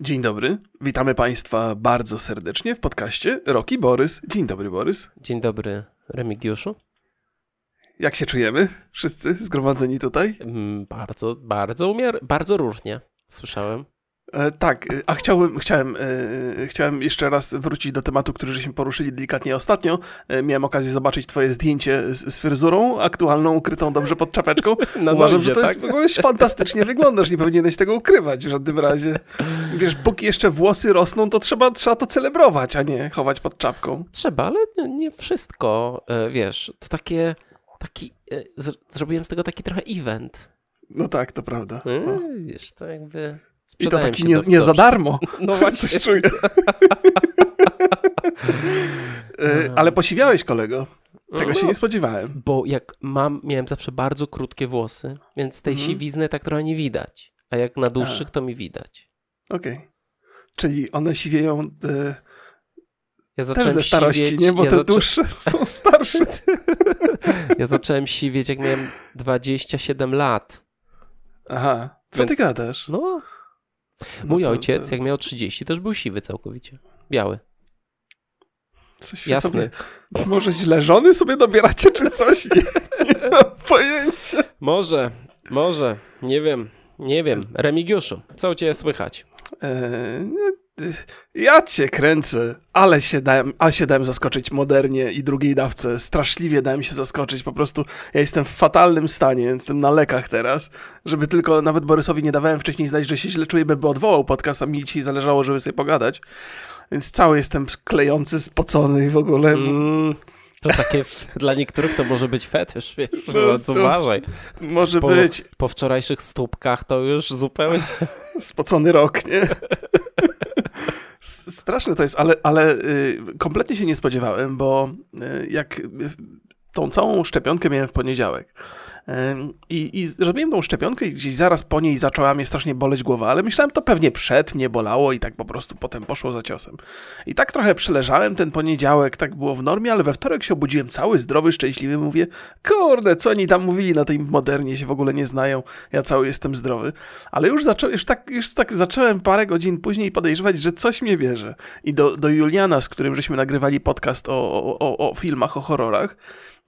Dzień dobry, witamy Państwa bardzo serdecznie w podcaście Roki Borys. Dzień dobry, Borys. Dzień dobry, Remigiuszu. Jak się czujemy? Wszyscy zgromadzeni tutaj? Mm, bardzo, bardzo umiar, bardzo różnie, słyszałem. E, tak, e, a chciałem, chciałem, e, chciałem jeszcze raz wrócić do tematu, który żeśmy poruszyli delikatnie ostatnio. Miałem okazję zobaczyć twoje zdjęcie z, z fryzurą aktualną, ukrytą dobrze pod czapeczką. Na Uważam, że to jest tak? w ogóle fantastycznie wyglądasz, nie powinieneś tego ukrywać w żadnym razie. Wiesz, póki jeszcze włosy rosną, to trzeba, trzeba to celebrować, a nie chować pod czapką. Trzeba, ale nie, wszystko, wiesz, to takie, taki, zrobiłem z tego taki trochę event. No tak, to prawda. No. wiesz, to jakby... I to taki nie, nie za darmo. No właśnie. Coś czuję. E, Ale posiwiałeś, kolego. Tego No, się nie spodziewałem. Bo jak mam, miałem zawsze bardzo krótkie włosy, więc tej Mhm. siwizny tak trochę nie widać. A jak na dłuższych, to mi widać. Okej. Czyli one siwieją e, Ja też ze starości, siwieć, nie? Bo ja te zaczę- dłuższe są starsze. Ja zacząłem siwieć, jak miałem 27 lat. Aha. Co Więc- ty gadasz? No. No Mój to- ojciec, to- jak miał 30, też był siwy całkowicie. Biały. Coś wy Jasny. Sobie, może źle żony sobie dobieracie, czy coś? Nie, nie mam pojęcia. Może, może, nie wiem, nie wiem. Remigiuszu, co u ciebie słychać? E, no, e, ja cię kręcę, ale się, dałem, ale się dałem zaskoczyć modernie i drugiej dawce. Straszliwie dałem się zaskoczyć. Po prostu ja jestem w fatalnym stanie, jestem na lekach teraz, żeby tylko nawet Borysowi nie dawałem wcześniej znać, że się źle czuję, by odwołał podcast, a mi dzisiaj zależało, żeby sobie pogadać. Więc cały jestem klejący, spocony i w ogóle. Mm, to takie, dla niektórych to może być fetysz, wiesz, No, więc to- uważaj. Może Po, być po wczorajszych stópkach to już zupełnie... spocony rok, nie? Straszne to jest, ale, ale y, kompletnie się nie spodziewałem, bo y, jak y, tą całą szczepionkę miałem w poniedziałek. I, I zrobiłem tą szczepionkę i gdzieś zaraz po niej zaczęła mnie strasznie boleć głowa, ale myślałem, to pewnie przed mnie bolało i tak po prostu potem poszło za ciosem. I tak trochę przeleżałem ten poniedziałek, tak było w normie, ale we wtorek się obudziłem cały zdrowy, szczęśliwy, mówię, kurde, co oni tam mówili na tej modernie, się w ogóle nie znają, ja cały jestem zdrowy. Ale już, zaczą, już, tak, już tak zacząłem parę godzin później podejrzewać, że coś mnie bierze. I do, do Juliana, z którym żeśmy nagrywali podcast o, o, o, filmach, o horrorach,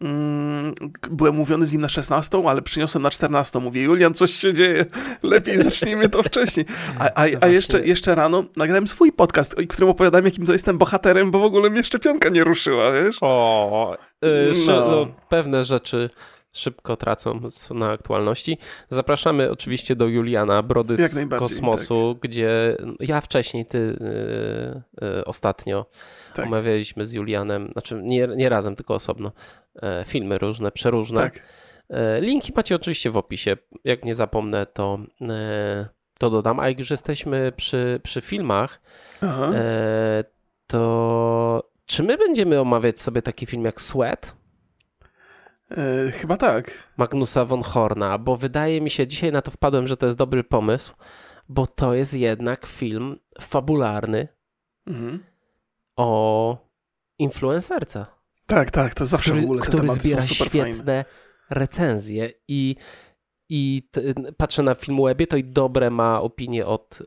mm, byłem mówiony z nim na 16, ale przyniosłem na 14. Mówię, Julian, coś się dzieje, lepiej zacznijmy to wcześniej. A, a, a właśnie. jeszcze, jeszcze rano nagrałem swój podcast, w którym opowiadam, jakim to jestem bohaterem, bo w ogóle mnie szczepionka nie ruszyła, wiesz? O, y, No. no, pewne rzeczy szybko tracą na aktualności. Zapraszamy oczywiście do Juliana Brody z kosmosu, gdzie ja wcześniej, ty y, y, ostatnio Tak. omawialiśmy z Julianem, znaczy nie, nie razem, tylko osobno, e, filmy różne, przeróżne. Tak. E, linki macie oczywiście w opisie. Jak nie zapomnę, to, e, to dodam. A jak już jesteśmy przy, przy filmach, Aha. e, to czy my będziemy omawiać sobie taki film jak Sweat? E, chyba tak. Magnusa von Horna, bo wydaje mi się, dzisiaj na to wpadłem, że to jest dobry pomysł, bo to jest jednak film fabularny Mhm. o influencerce, Tak, tak, to zawsze w który, ogóle te który zbiera super fajne. Recenzje i, i t, patrzę na Filmwebie, to i dobre ma opinie od y,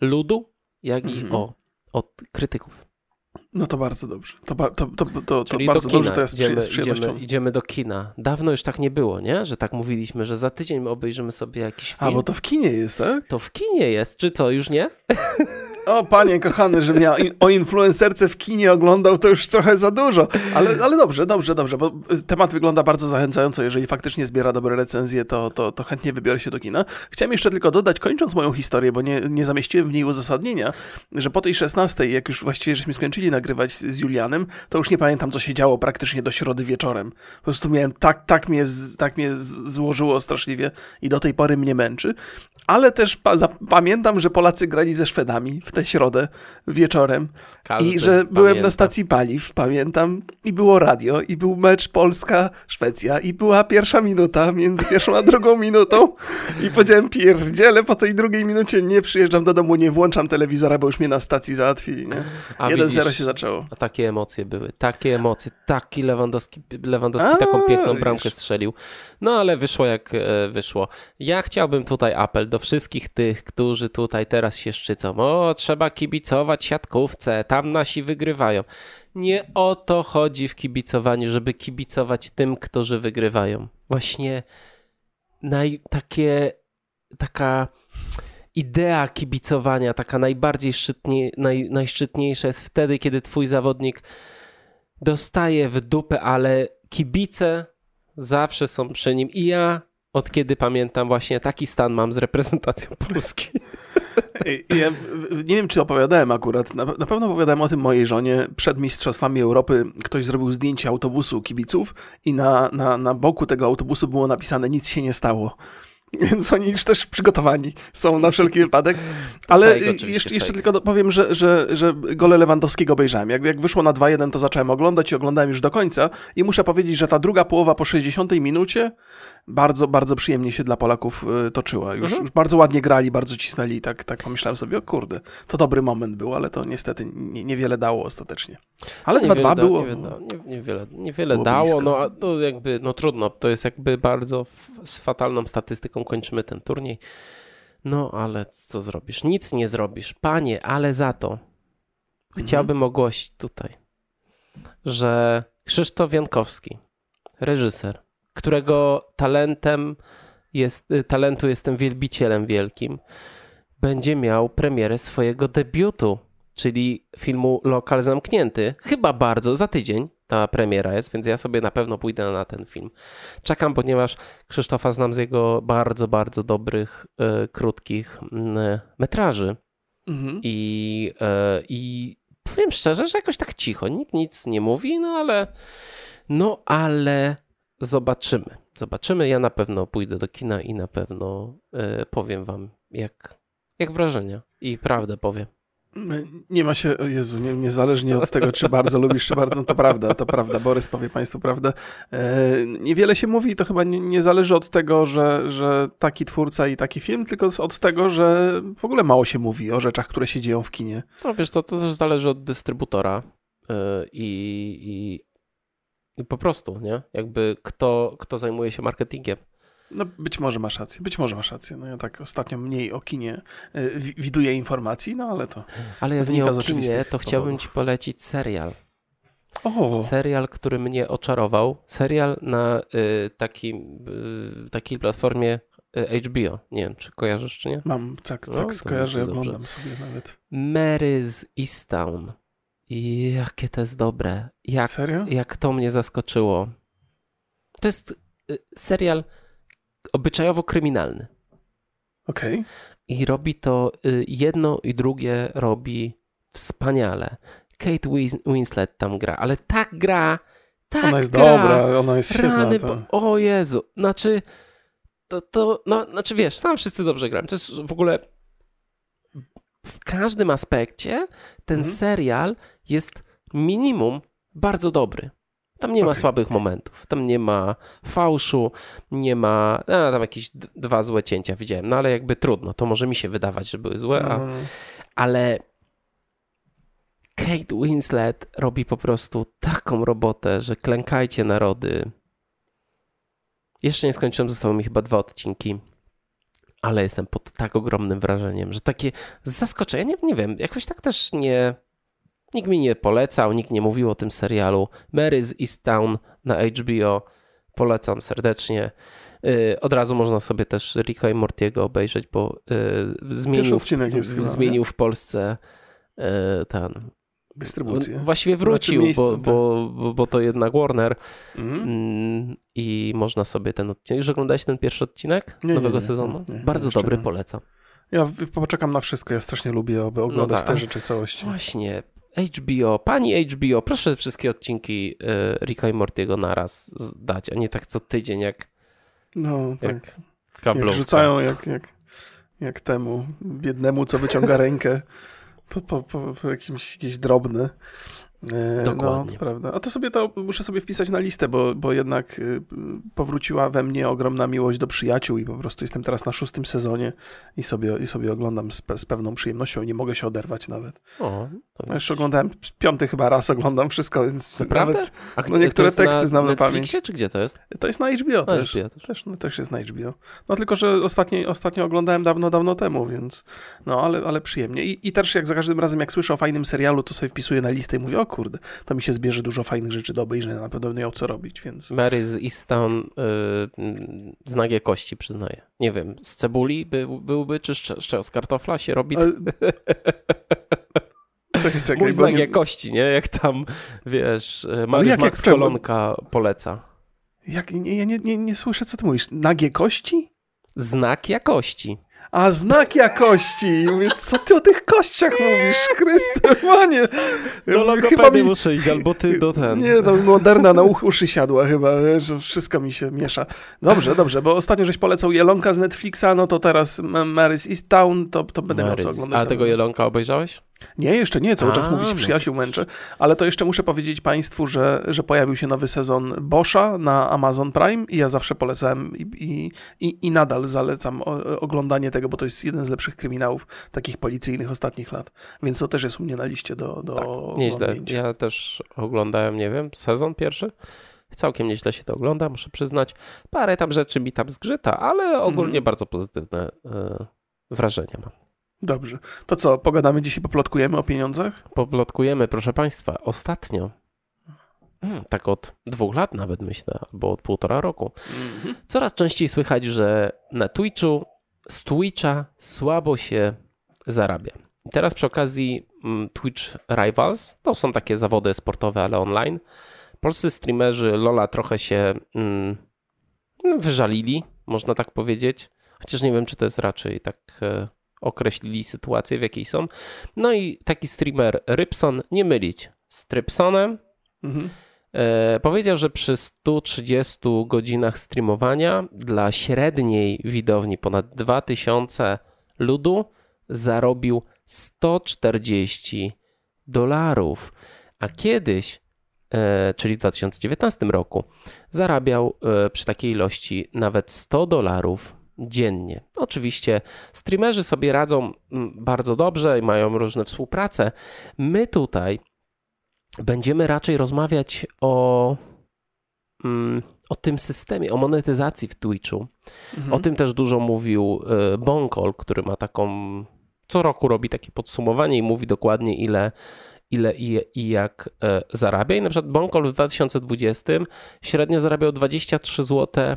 ludu, jak i o, od krytyków. No to bardzo dobrze. To, ba- to, to, to, to bardzo do kina dobrze, to jest idziemy, z przyjemnością. idziemy, idziemy do kina. Dawno już tak nie było, nie? Że tak mówiliśmy, że za tydzień my obejrzymy sobie jakiś film. A, bo to w kinie jest, tak? To w kinie jest, czy co, już nie? O, panie kochany, że mnie o influencerce w kinie oglądał, to już trochę za dużo. Ale, ale dobrze, dobrze, dobrze, bo y, temat wygląda bardzo zachęcająco. Jeżeli faktycznie zbiera dobre recenzje, to, to, to chętnie wybiorę się do kina. Chciałem jeszcze tylko dodać, kończąc moją historię, bo nie, nie zamieściłem w niej uzasadnienia, że po tej 16, jak już właściwie żeśmy skończyli nagrywać z, z Julianem, to już nie pamiętam, co się działo praktycznie do środy wieczorem. Po prostu miałem, tak, tak mnie, tak mnie złożyło straszliwie i do tej pory mnie męczy. Ale też pa, za, pamiętam, że Polacy grali ze Szwedami w tę środę wieczorem Każdy i że byłem pamięta. na stacji paliw, pamiętam, i było radio, i był mecz Polska-Szwecja, i była pierwsza minuta między pierwszą a drugą minutą i powiedziałem, pierdziele, po tej drugiej minucie nie przyjeżdżam do domu, nie włączam telewizora, bo już mnie na stacji załatwili, nie? A 1-0 widzisz, się zaczęło. A takie emocje były, takie emocje, taki Lewandowski, Lewandowski A, taką piękną bramkę strzelił. No ale wyszło jak e, wyszło. Ja chciałbym tutaj apel do wszystkich tych, którzy tutaj teraz się szczycą. O, trzeba kibicować siatkówce, tam nasi wygrywają. Nie o to chodzi w kibicowaniu, żeby kibicować tym, którzy wygrywają. Właśnie naj, takie, taka idea kibicowania, taka najbardziej szczytnie, naj, najszczytniejsza jest wtedy, kiedy twój zawodnik dostaje w dupę, ale kibice zawsze są przy nim. I ja od kiedy pamiętam właśnie taki stan mam z reprezentacją Polski. Ja nie wiem, czy opowiadałem akurat. Na, na pewno opowiadałem o tym mojej żonie. Przed Mistrzostwami Europy ktoś zrobił zdjęcie autobusu kibiców i na, na, na boku tego autobusu było napisane nic się nie stało. Więc oni już też przygotowani są na wszelki wypadek. Ale Fake, jeszcze, jeszcze tylko powiem, że, że, że gole Lewandowskiego obejrzałem. Jak, jak wyszło na 2-1, to zacząłem oglądać i oglądałem już do końca. I muszę powiedzieć, że ta druga połowa po 60 minucie bardzo, bardzo przyjemnie się dla Polaków y, toczyła. Już, Mhm. już bardzo ładnie grali, bardzo cisnęli. Tak, tak pomyślałem sobie, o kurde, to dobry moment był, ale to niestety nie, niewiele dało ostatecznie. Ale No, niewiele 2-2 da- było. Niewiele, da- nie, niewiele, dało, blisko. no a to jakby, no trudno, to jest jakby bardzo f- z fatalną statystyką kończymy ten turniej. No ale co zrobisz? Nic nie zrobisz. Panie, ale za to chciałbym ogłosić tutaj, że Krzysztof Jankowski, reżyser, którego talentem jest, y, talentu jestem wielbicielem wielkim, będzie miał premierę swojego debiutu, czyli filmu Lokal Zamknięty. Chyba bardzo, za tydzień ta premiera jest, więc ja sobie na pewno pójdę na ten film. Czekam, ponieważ Krzysztofa znam z jego bardzo, bardzo dobrych, e, krótkich mm, metraży. Mhm. I, e, I powiem szczerze, że jakoś tak cicho, nikt nic nie mówi, no ale no ale zobaczymy. Zobaczymy. Ja na pewno pójdę do kina i na pewno e, powiem wam, jak, jak wrażenia. I prawdę powiem. Nie ma się, o Jezu, nie, niezależnie od tego, czy bardzo lubisz, czy bardzo, no to prawda, to prawda. Borys powie Państwu prawdę. E, niewiele się mówi i to chyba nie, nie zależy od tego, że, że taki twórca i taki film, tylko od tego, że w ogóle mało się mówi o rzeczach, które się dzieją w kinie. No wiesz co, to też zależy od dystrybutora e, i, i po prostu, nie? Jakby kto, kto zajmuje się marketingiem. No być może masz rację, być może masz rację. No ja tak ostatnio mniej o kinie e, wi- widuję informacji, no ale to... Ale jak nie o kinie, to chciałbym powodów. ci polecić serial. O, Serial, który mnie oczarował. Serial na y, takim, y, takiej platformie y, HBO. Nie wiem, czy kojarzysz, czy nie? mam, tak, No, tak to skojarzę, dobrze. oglądam sobie nawet. Mary z Easttown. I jakie to jest dobre. Jak, Serio? jak to mnie zaskoczyło. To jest y, serial obyczajowo-kryminalny. Okej. I robi to y, jedno i drugie robi wspaniale. Kate Wins- Winslet tam gra, ale tak gra, tak Ona jest gra. dobra, ona jest świetna. Rany, bo, o Jezu, znaczy, to, to, no, znaczy wiesz, tam wszyscy dobrze grają. To jest w ogóle w każdym aspekcie ten Mhm. serial jest minimum bardzo dobry. Tam nie ma Okej, słabych momentów, tam nie ma fałszu, nie ma, a, tam jakieś dwa złe cięcia widziałem, no ale jakby trudno, to może mi się wydawać, że były złe, a, No, ale Kate Winslet robi po prostu taką robotę, że klękajcie narody. Jeszcze nie skończyłem, zostały mi chyba dwa odcinki, ale jestem pod tak ogromnym wrażeniem, że takie zaskoczenie, nie, nie wiem, jakoś tak też nie... Nikt mi nie polecał, nikt nie mówił o tym serialu. Mary z Easttown na HBO. Polecam serdecznie. Yy, od razu można sobie też Ricka i Mortiego obejrzeć, bo yy, zmienił, w, zmienił w Polsce yy, ten. Dystrybucję. Właściwie wrócił, bo, tak. bo, bo, bo to jednak Warner Mhm. mm, i można sobie ten odcinek. Już oglądałeś ten pierwszy odcinek Nie, nowego nie, sezonu? nie, nie, Bardzo dobry, nie. polecam. Ja poczekam na wszystko, ja strasznie lubię, aby oglądać tak, te rzeczy w całości. Właśnie, HBO, pani HBO, proszę wszystkie odcinki y, Ricka i Mortiego naraz dać, a nie tak co tydzień jak, No, tak. jak kablówka. Jak rzucają jak, jak, jak temu biednemu, co wyciąga rękę po, po, po, po jakimś, jakieś drobne. E, Dokładnie. No, prawda. A to sobie to muszę sobie wpisać na listę, bo, bo jednak y, powróciła we mnie ogromna miłość do przyjaciół i po prostu jestem teraz na szóstym sezonie i sobie, i sobie oglądam z, z pewną przyjemnością i nie mogę się oderwać nawet. O, to jeszcze oglądałem piąty chyba raz, oglądam wszystko, więc Naprawdę? nawet A no niektóre to jest teksty na znam na Netflixie, pamięć. czy gdzie to jest? to jest na HBO Na też. HBO też. Też, no, też jest na HBO. No tylko, że ostatnio, ostatnio oglądałem dawno, dawno temu, więc no, ale, ale przyjemnie. I, I też jak za każdym razem, jak słyszę o fajnym serialu, to sobie wpisuję na listę i mówię, o kurde, to mi się zbierze dużo fajnych rzeczy do obejrzenia, na pewno będę miał co robić, więc... Mary z Easttown y, mm, z nagie kości, przyznaję. Nie wiem, z cebuli by, byłby, czy z, z, kartofla się robi? Ale... Czekaj, czekaj, Mój z bo nagie nie... kości, nie? Jak tam, wiesz, y, Mariusz jak- Max jak- Kolonka poleca. Jak, nie, nie, nie, nie słyszę, co ty mówisz. Nagie kości? Znak jakości. A, znak jakości! Mówię, co ty o tych kościach mówisz? Chryste, panie! Do logopedy muszę iść, albo ty do ten. Nie, to moderna na uch, uszy siadła chyba, że wszystko mi się miesza. Dobrze, dobrze, bo ostatnio żeś polecał Jelonka z Netflixa, no to teraz Mary's East Town, to, to będę miał co oglądać. A tego. Jelonka obejrzałeś? Nie, jeszcze nie, cały czas mówić no przyjaciół męczę, ale to jeszcze muszę powiedzieć Państwu, że, że pojawił się nowy sezon Boscha na Amazon Prime i ja zawsze polecałem i, i, i, nadal zalecam oglądanie tego, bo to jest jeden z lepszych kryminałów takich policyjnych ostatnich lat, więc to też jest u mnie na liście do, do Tak, Nieźle. Ja też oglądałem, nie wiem, sezon pierwszy. Całkiem nieźle się to ogląda, muszę przyznać. Parę tam rzeczy mi tam zgrzyta, ale ogólnie Mhm. bardzo pozytywne e, wrażenia mam. Dobrze, to co, pogadamy dzisiaj, poplotkujemy o pieniądzach? Poplotkujemy, proszę Państwa, ostatnio, hmm, tak od dwóch lat nawet myślę, albo od półtora roku, coraz częściej słychać, że na Twitchu, z Twitcha słabo się zarabia. I teraz przy okazji mm, Twitch Rivals, to są takie zawody sportowe, ale online, polscy streamerzy Lola trochę się mm, wyżalili, można tak powiedzieć, chociaż nie wiem, czy to jest raczej tak e, określili sytuację, w jakiej są. No i taki streamer Rybson, nie mylić z Trypsonem, Mhm. E, powiedział, że przy 130 godzinach streamowania dla średniej widowni ponad 2000 ludu zarobił 140 dolarów, a kiedyś, e, czyli w 2019 roku, zarabiał e, przy takiej ilości nawet 100 dolarów dziennie. Oczywiście streamerzy sobie radzą mm, bardzo dobrze i mają różne współprace. My tutaj będziemy raczej rozmawiać o, mm, o tym systemie, o monetyzacji w Twitchu. Mhm. O tym też dużo mówił e, Bonkol, który ma taką, co roku robi takie podsumowanie i mówi dokładnie ile, ile i, i jak e, zarabia. I na przykład Bonkol w 2020 średnio zarabiał 23 zł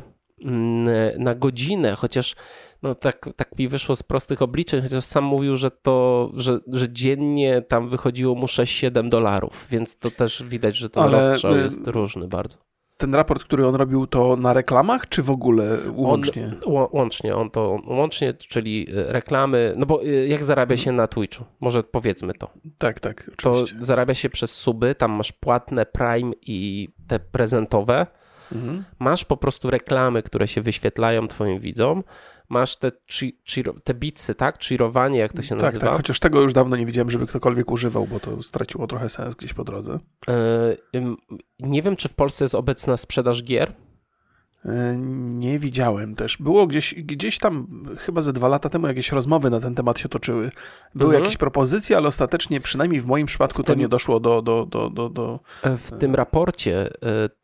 na godzinę, chociaż no tak, tak mi wyszło z prostych obliczeń, chociaż sam mówił, że to, że, że dziennie tam wychodziło mu 6-7 dolarów, więc to też widać, że ten Ale, rozstrzał y, jest różny bardzo. Ten raport, który on robił, to na reklamach, czy w ogóle łącznie? On, łącznie, on to łącznie, czyli y, reklamy, no bo y, jak zarabia się na Twitchu? Może powiedzmy to. Tak, tak, To oczywiście. zarabia się przez suby, tam masz płatne Prime i te prezentowe. Mhm. Masz po prostu reklamy, które się wyświetlają twoim widzom. Masz te, chi, te bitsy, tak? Cheerowanie, jak to się Tak, nazywa. tak, chociaż tego już dawno nie widziałem, żeby ktokolwiek używał, bo to straciło trochę sens gdzieś po drodze. Ym, nie wiem, czy w Polsce jest obecna sprzedaż gier. E, Nie widziałem też. Było gdzieś, gdzieś tam, chyba ze dwa lata temu, jakieś rozmowy na ten temat się toczyły. Były Mhm. jakieś propozycje, ale ostatecznie, przynajmniej w moim przypadku, W to tym- nie doszło do. do, do, do, do... E, W tym raporcie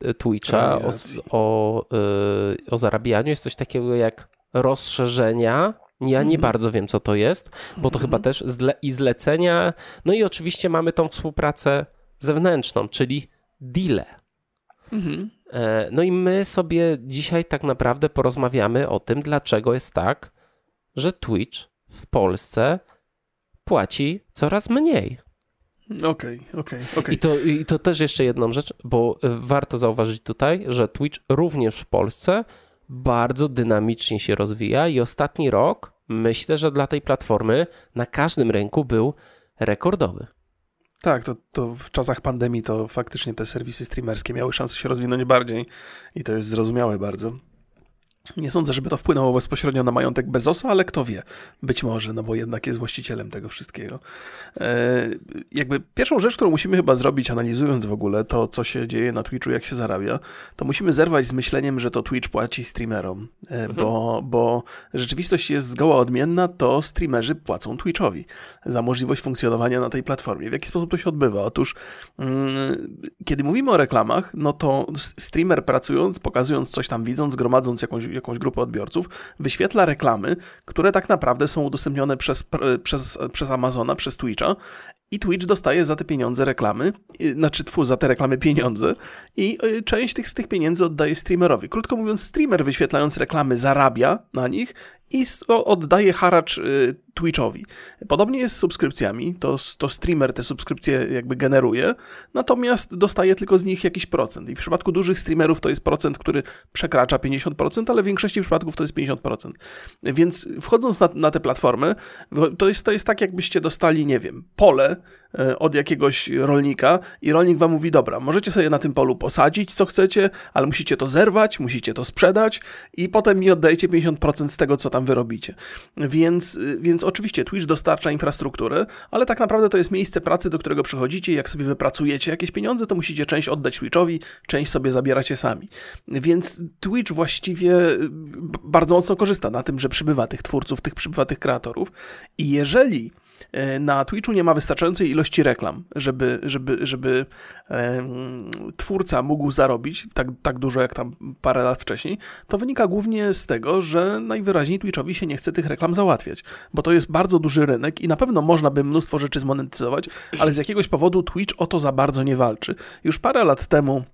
e, Twitcha o, o, e, o zarabianiu jest coś takiego jak rozszerzenia. Ja nie Mhm. bardzo wiem, co to jest, bo to chyba też zle i zlecenia. No i oczywiście mamy tą współpracę zewnętrzną, czyli deale. Mhm. E, No i my sobie dzisiaj tak naprawdę porozmawiamy o tym, dlaczego jest tak, że Twitch w Polsce płaci coraz mniej. Okej, okej, okej. I, to, I to też jeszcze jedną rzecz, bo y, warto zauważyć tutaj, że Twitch również w Polsce bardzo dynamicznie się rozwija i ostatni rok myślę, że dla tej platformy na każdym rynku był rekordowy. Tak, to, to w czasach pandemii to faktycznie te serwisy streamerskie miały szansę się rozwinąć bardziej i to jest zrozumiałe bardzo. Nie sądzę, żeby to wpłynęło bezpośrednio na majątek Bezosa, ale kto wie, być może, no bo jednak jest właścicielem tego wszystkiego. E, jakby pierwszą rzecz, którą musimy chyba zrobić, analizując w ogóle to, co się dzieje na Twitchu, jak się zarabia, to musimy zerwać z myśleniem, że to Twitch płaci streamerom, e, mhm. bo, bo rzeczywistość jest zgoła odmienna, to streamerzy płacą Twitchowi za możliwość funkcjonowania na tej platformie. W jaki sposób to się odbywa? Otóż, mm, kiedy mówimy o reklamach, no to streamer pracując, pokazując coś tam, widząc, gromadząc jakąś jakąś grupę odbiorców, wyświetla reklamy, które tak naprawdę są udostępnione przez, przez, przez Amazona, przez Twitcha i Twitch dostaje za te pieniądze reklamy, y, znaczy tfu, za te reklamy pieniądze i y, część tych, z tych pieniędzy oddaje streamerowi. Krótko mówiąc, streamer wyświetlając reklamy zarabia na nich i oddaje haracz y, Twitchowi. Podobnie jest z subskrypcjami, to, to streamer te subskrypcje jakby generuje, natomiast dostaje tylko z nich jakiś procent. I w przypadku dużych streamerów to jest procent, który przekracza 50%, ale w większości przypadków to jest 50%. Więc wchodząc na, na tę platformę, to jest, to jest tak, jakbyście dostali, nie wiem, pole E, od jakiegoś rolnika i rolnik wam mówi, dobra, możecie sobie na tym polu posadzić co chcecie, ale musicie to zerwać, musicie to sprzedać i potem mi oddajecie 50% z tego, co tam wyrobicie. Więc, więc oczywiście Twitch dostarcza infrastrukturę, ale tak naprawdę to jest miejsce pracy, do którego przychodzicie jak sobie wypracujecie jakieś pieniądze, to musicie część oddać Twitchowi, część sobie zabieracie sami. Więc Twitch właściwie bardzo mocno korzysta na tym, że przybywa tych twórców, tych przybywa tych kreatorów i jeżeli na Twitchu nie ma wystarczającej ilości reklam, żeby, żeby, żeby e, twórca mógł zarobić tak, tak dużo jak tam parę lat wcześniej, to wynika głównie z tego, że najwyraźniej Twitchowi się nie chce tych reklam załatwiać, bo to jest bardzo duży rynek i na pewno można by mnóstwo rzeczy zmonetyzować, ale z jakiegoś powodu Twitch o to za bardzo nie walczy. Już parę lat temu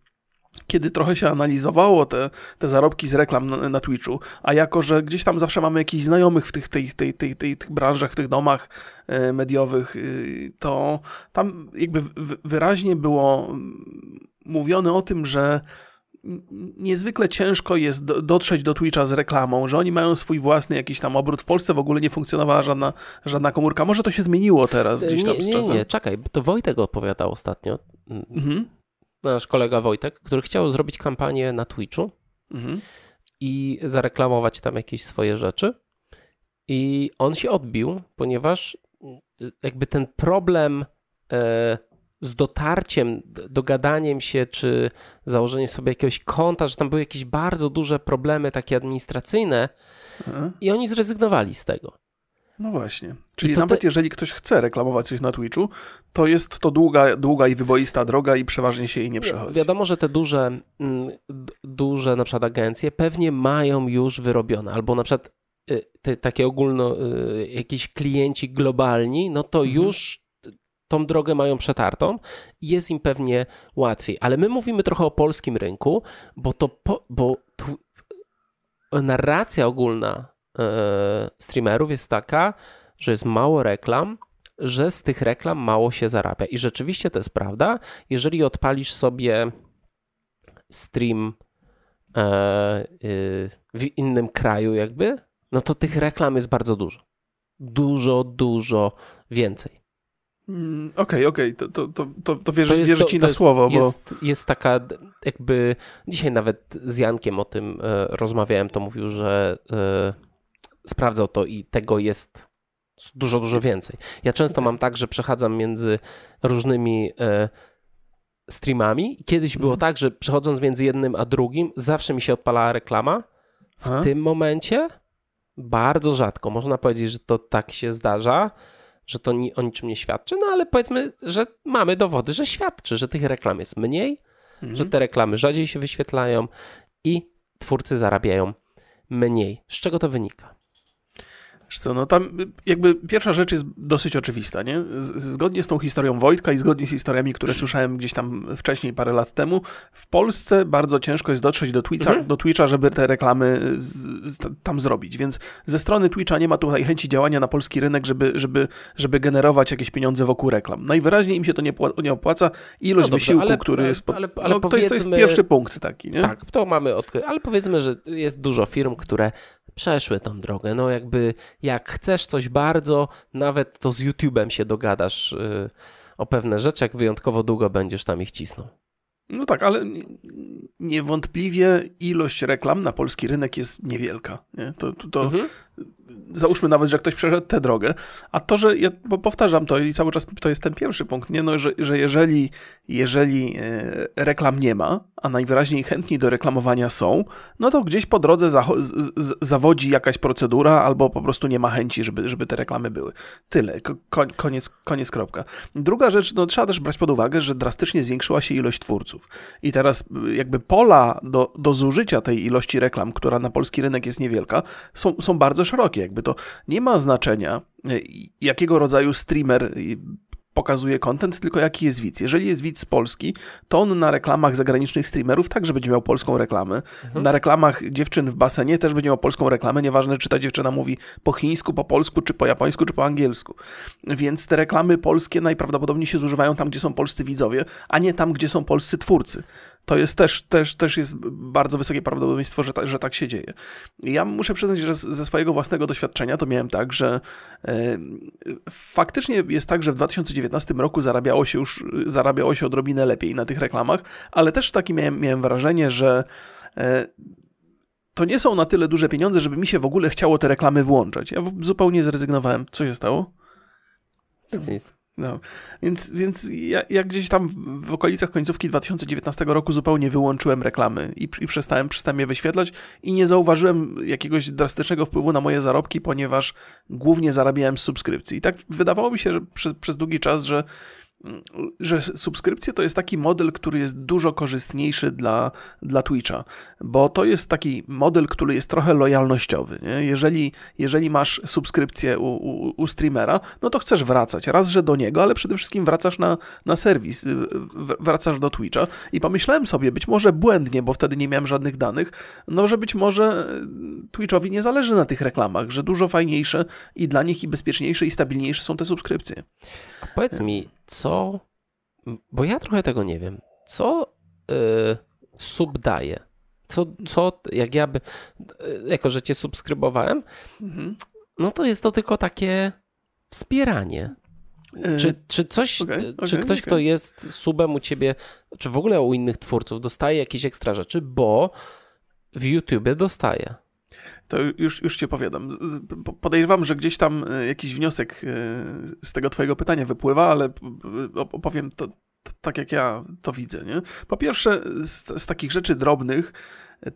kiedy trochę się analizowało te, te zarobki z reklam na, na Twitchu, a jako, że gdzieś tam zawsze mamy jakichś znajomych w tych, tej, tej, tej, tej, tych branżach, w tych domach e, mediowych, y, to tam jakby wyraźnie było mm, mówione o tym, że niezwykle ciężko jest dotrzeć do Twitcha z reklamą, że oni mają swój własny jakiś tam obrót. W Polsce w ogóle nie funkcjonowała żadna, żadna komórka. Może to się zmieniło teraz gdzieś tam nie, z czasem. Nie, nie, czekaj, to Wojtek opowiadał ostatnio. Mhm nasz kolega Wojtek, który chciał zrobić kampanię na Twitchu mhm. i zareklamować tam jakieś swoje rzeczy. I on się odbił, ponieważ jakby ten problem e, z dotarciem, dogadaniem się, czy założeniem sobie jakiegoś konta, że tam były jakieś bardzo duże problemy takie administracyjne mhm. i oni zrezygnowali z tego. No właśnie. Czyli nawet te... jeżeli ktoś chce reklamować coś na Twitchu, to jest to długa, długa i wyboista droga i przeważnie się jej nie przechodzi. Wiadomo, że te duże, mm, duże na przykład agencje pewnie mają już wyrobione, albo na przykład y, te, takie ogólno, y, jakiś klienci globalni, no to mhm. już tą drogę mają przetartą i jest im pewnie łatwiej. Ale my mówimy trochę o polskim rynku, bo to, po, bo narracja ogólna streamerów jest taka, że jest mało reklam, że z tych reklam mało się zarabia. I rzeczywiście to jest prawda. Jeżeli odpalisz sobie stream e, y, w innym kraju, jakby, no to tych reklam jest bardzo dużo. Dużo, dużo więcej. Mm, okej, okej, to, to, to, to wierzę, ci na słowo. Bo... Jest, jest taka, jakby dzisiaj nawet z Jankiem o tym e, rozmawiałem, to mówił, że e, sprawdzał to i tego jest dużo, dużo więcej. Ja często mam tak, że przechadzam między różnymi e, streamami. Kiedyś było mhm. tak, że przechodząc między jednym a drugim, zawsze mi się odpalała reklama. W a? tym momencie bardzo rzadko. Można powiedzieć, że to tak się zdarza, że to ni o niczym nie świadczy, no ale powiedzmy, że mamy dowody, że świadczy, że tych reklam jest mniej, mhm. że te reklamy rzadziej się wyświetlają i twórcy zarabiają mniej. Z czego to wynika? Co, no tam jakby pierwsza rzecz jest dosyć oczywista, nie? Zgodnie z tą historią Wojtka i zgodnie z historiami, które słyszałem gdzieś tam wcześniej, parę lat temu, w Polsce bardzo ciężko jest dotrzeć do Twitcha, mhm. do Twitcha żeby te reklamy z, z, tam zrobić, więc ze strony Twitcha nie ma tutaj chęci działania na polski rynek, żeby, żeby, żeby generować jakieś pieniądze wokół reklam. Najwyraźniej im się to nie, nie opłaca. Ilość no dobrze, wysiłku, ale, który jest... Ale, ale, no, to, jest, to jest pierwszy punkt taki, nie? Tak, to mamy odkryć, ale powiedzmy, że jest dużo firm, które przeszły tą drogę. No jakby jak chcesz coś bardzo, nawet to z YouTube'em się dogadasz yy, o pewne rzeczy, jak wyjątkowo długo będziesz tam ich cisnął. No tak, ale niewątpliwie ilość reklam na polski rynek jest niewielka. Nie? To, to, to mhm załóżmy nawet, że ktoś przeszedł tę drogę, a to, że ja powtarzam to i cały czas to jest ten pierwszy punkt, nie? No, że, że jeżeli, jeżeli e, reklam nie ma, a najwyraźniej chętni do reklamowania są, no to gdzieś po drodze zawodzi jakaś procedura albo po prostu nie ma chęci, żeby, żeby te reklamy były. Tyle. Ko koniec, koniec, kropka. Druga rzecz, no trzeba też brać pod uwagę, że drastycznie zwiększyła się ilość twórców. I teraz jakby pola do, do zużycia tej ilości reklam, która na polski rynek jest niewielka, są, są bardzo szerokie. Jakby to nie ma znaczenia, e, jakiego rodzaju streamer pokazuje content, tylko jaki jest widz. Jeżeli jest widz z Polski, to on na reklamach zagranicznych streamerów także będzie miał polską reklamę. Mhm. Na reklamach dziewczyn w basenie też będzie miał polską reklamę, nieważne czy ta dziewczyna mówi po chińsku, po polsku, czy po japońsku, czy po angielsku. Więc te reklamy polskie najprawdopodobniej się zużywają tam, gdzie są polscy widzowie, a nie tam, gdzie są polscy twórcy to jest też, też, też jest bardzo wysokie prawdopodobieństwo, że, ta, że tak się dzieje. Ja muszę przyznać, że ze swojego własnego doświadczenia to miałem tak, że e, faktycznie jest tak, że w 2019 roku zarabiało się już zarabiało się odrobinę lepiej na tych reklamach, ale też taki miałem, miałem wrażenie, że e, to nie są na tyle duże pieniądze, żeby mi się w ogóle chciało te reklamy włączać. Ja zupełnie zrezygnowałem. Co się stało? Nic. No, więc, więc ja, ja, gdzieś tam w okolicach końcówki 2019 roku zupełnie wyłączyłem reklamy i, i przestałem, przestałem je wyświetlać i nie zauważyłem jakiegoś drastycznego wpływu na moje zarobki, ponieważ głównie zarabiałem z subskrypcji. I tak wydawało mi się że przez, przez długi czas, że że subskrypcje to jest taki model, który jest dużo korzystniejszy dla, dla Twitcha, bo to jest taki model, który jest trochę lojalnościowy. Nie? Jeżeli, jeżeli masz subskrypcję u, u, u, streamera, no to chcesz wracać. Raz, że do niego, ale przede wszystkim wracasz na, na serwis, wracasz do Twitcha i pomyślałem sobie, być może błędnie, bo wtedy nie miałem żadnych danych, no że być może Twitchowi nie zależy na tych reklamach, że dużo fajniejsze i dla nich i bezpieczniejsze i stabilniejsze są te subskrypcje. A powiedz mi, co, bo ja trochę tego nie wiem, co yy, sub daje? Co, co, jak ja by, jako że cię subskrybowałem, mhm. no to jest to tylko takie wspieranie. Y, czy, czy coś, okay, okay, czy ktoś, okay. kto jest subem u ciebie, czy w ogóle u innych twórców, dostaje jakieś ekstra rzeczy, bo w YouTubie dostaje. To już, już cię powiadam. Podejrzewam, że gdzieś tam e, jakiś wniosek e, z tego twojego pytania wypływa, ale opowiem to tak, jak ja to widzę. Nie? Po pierwsze, z, z takich rzeczy drobnych,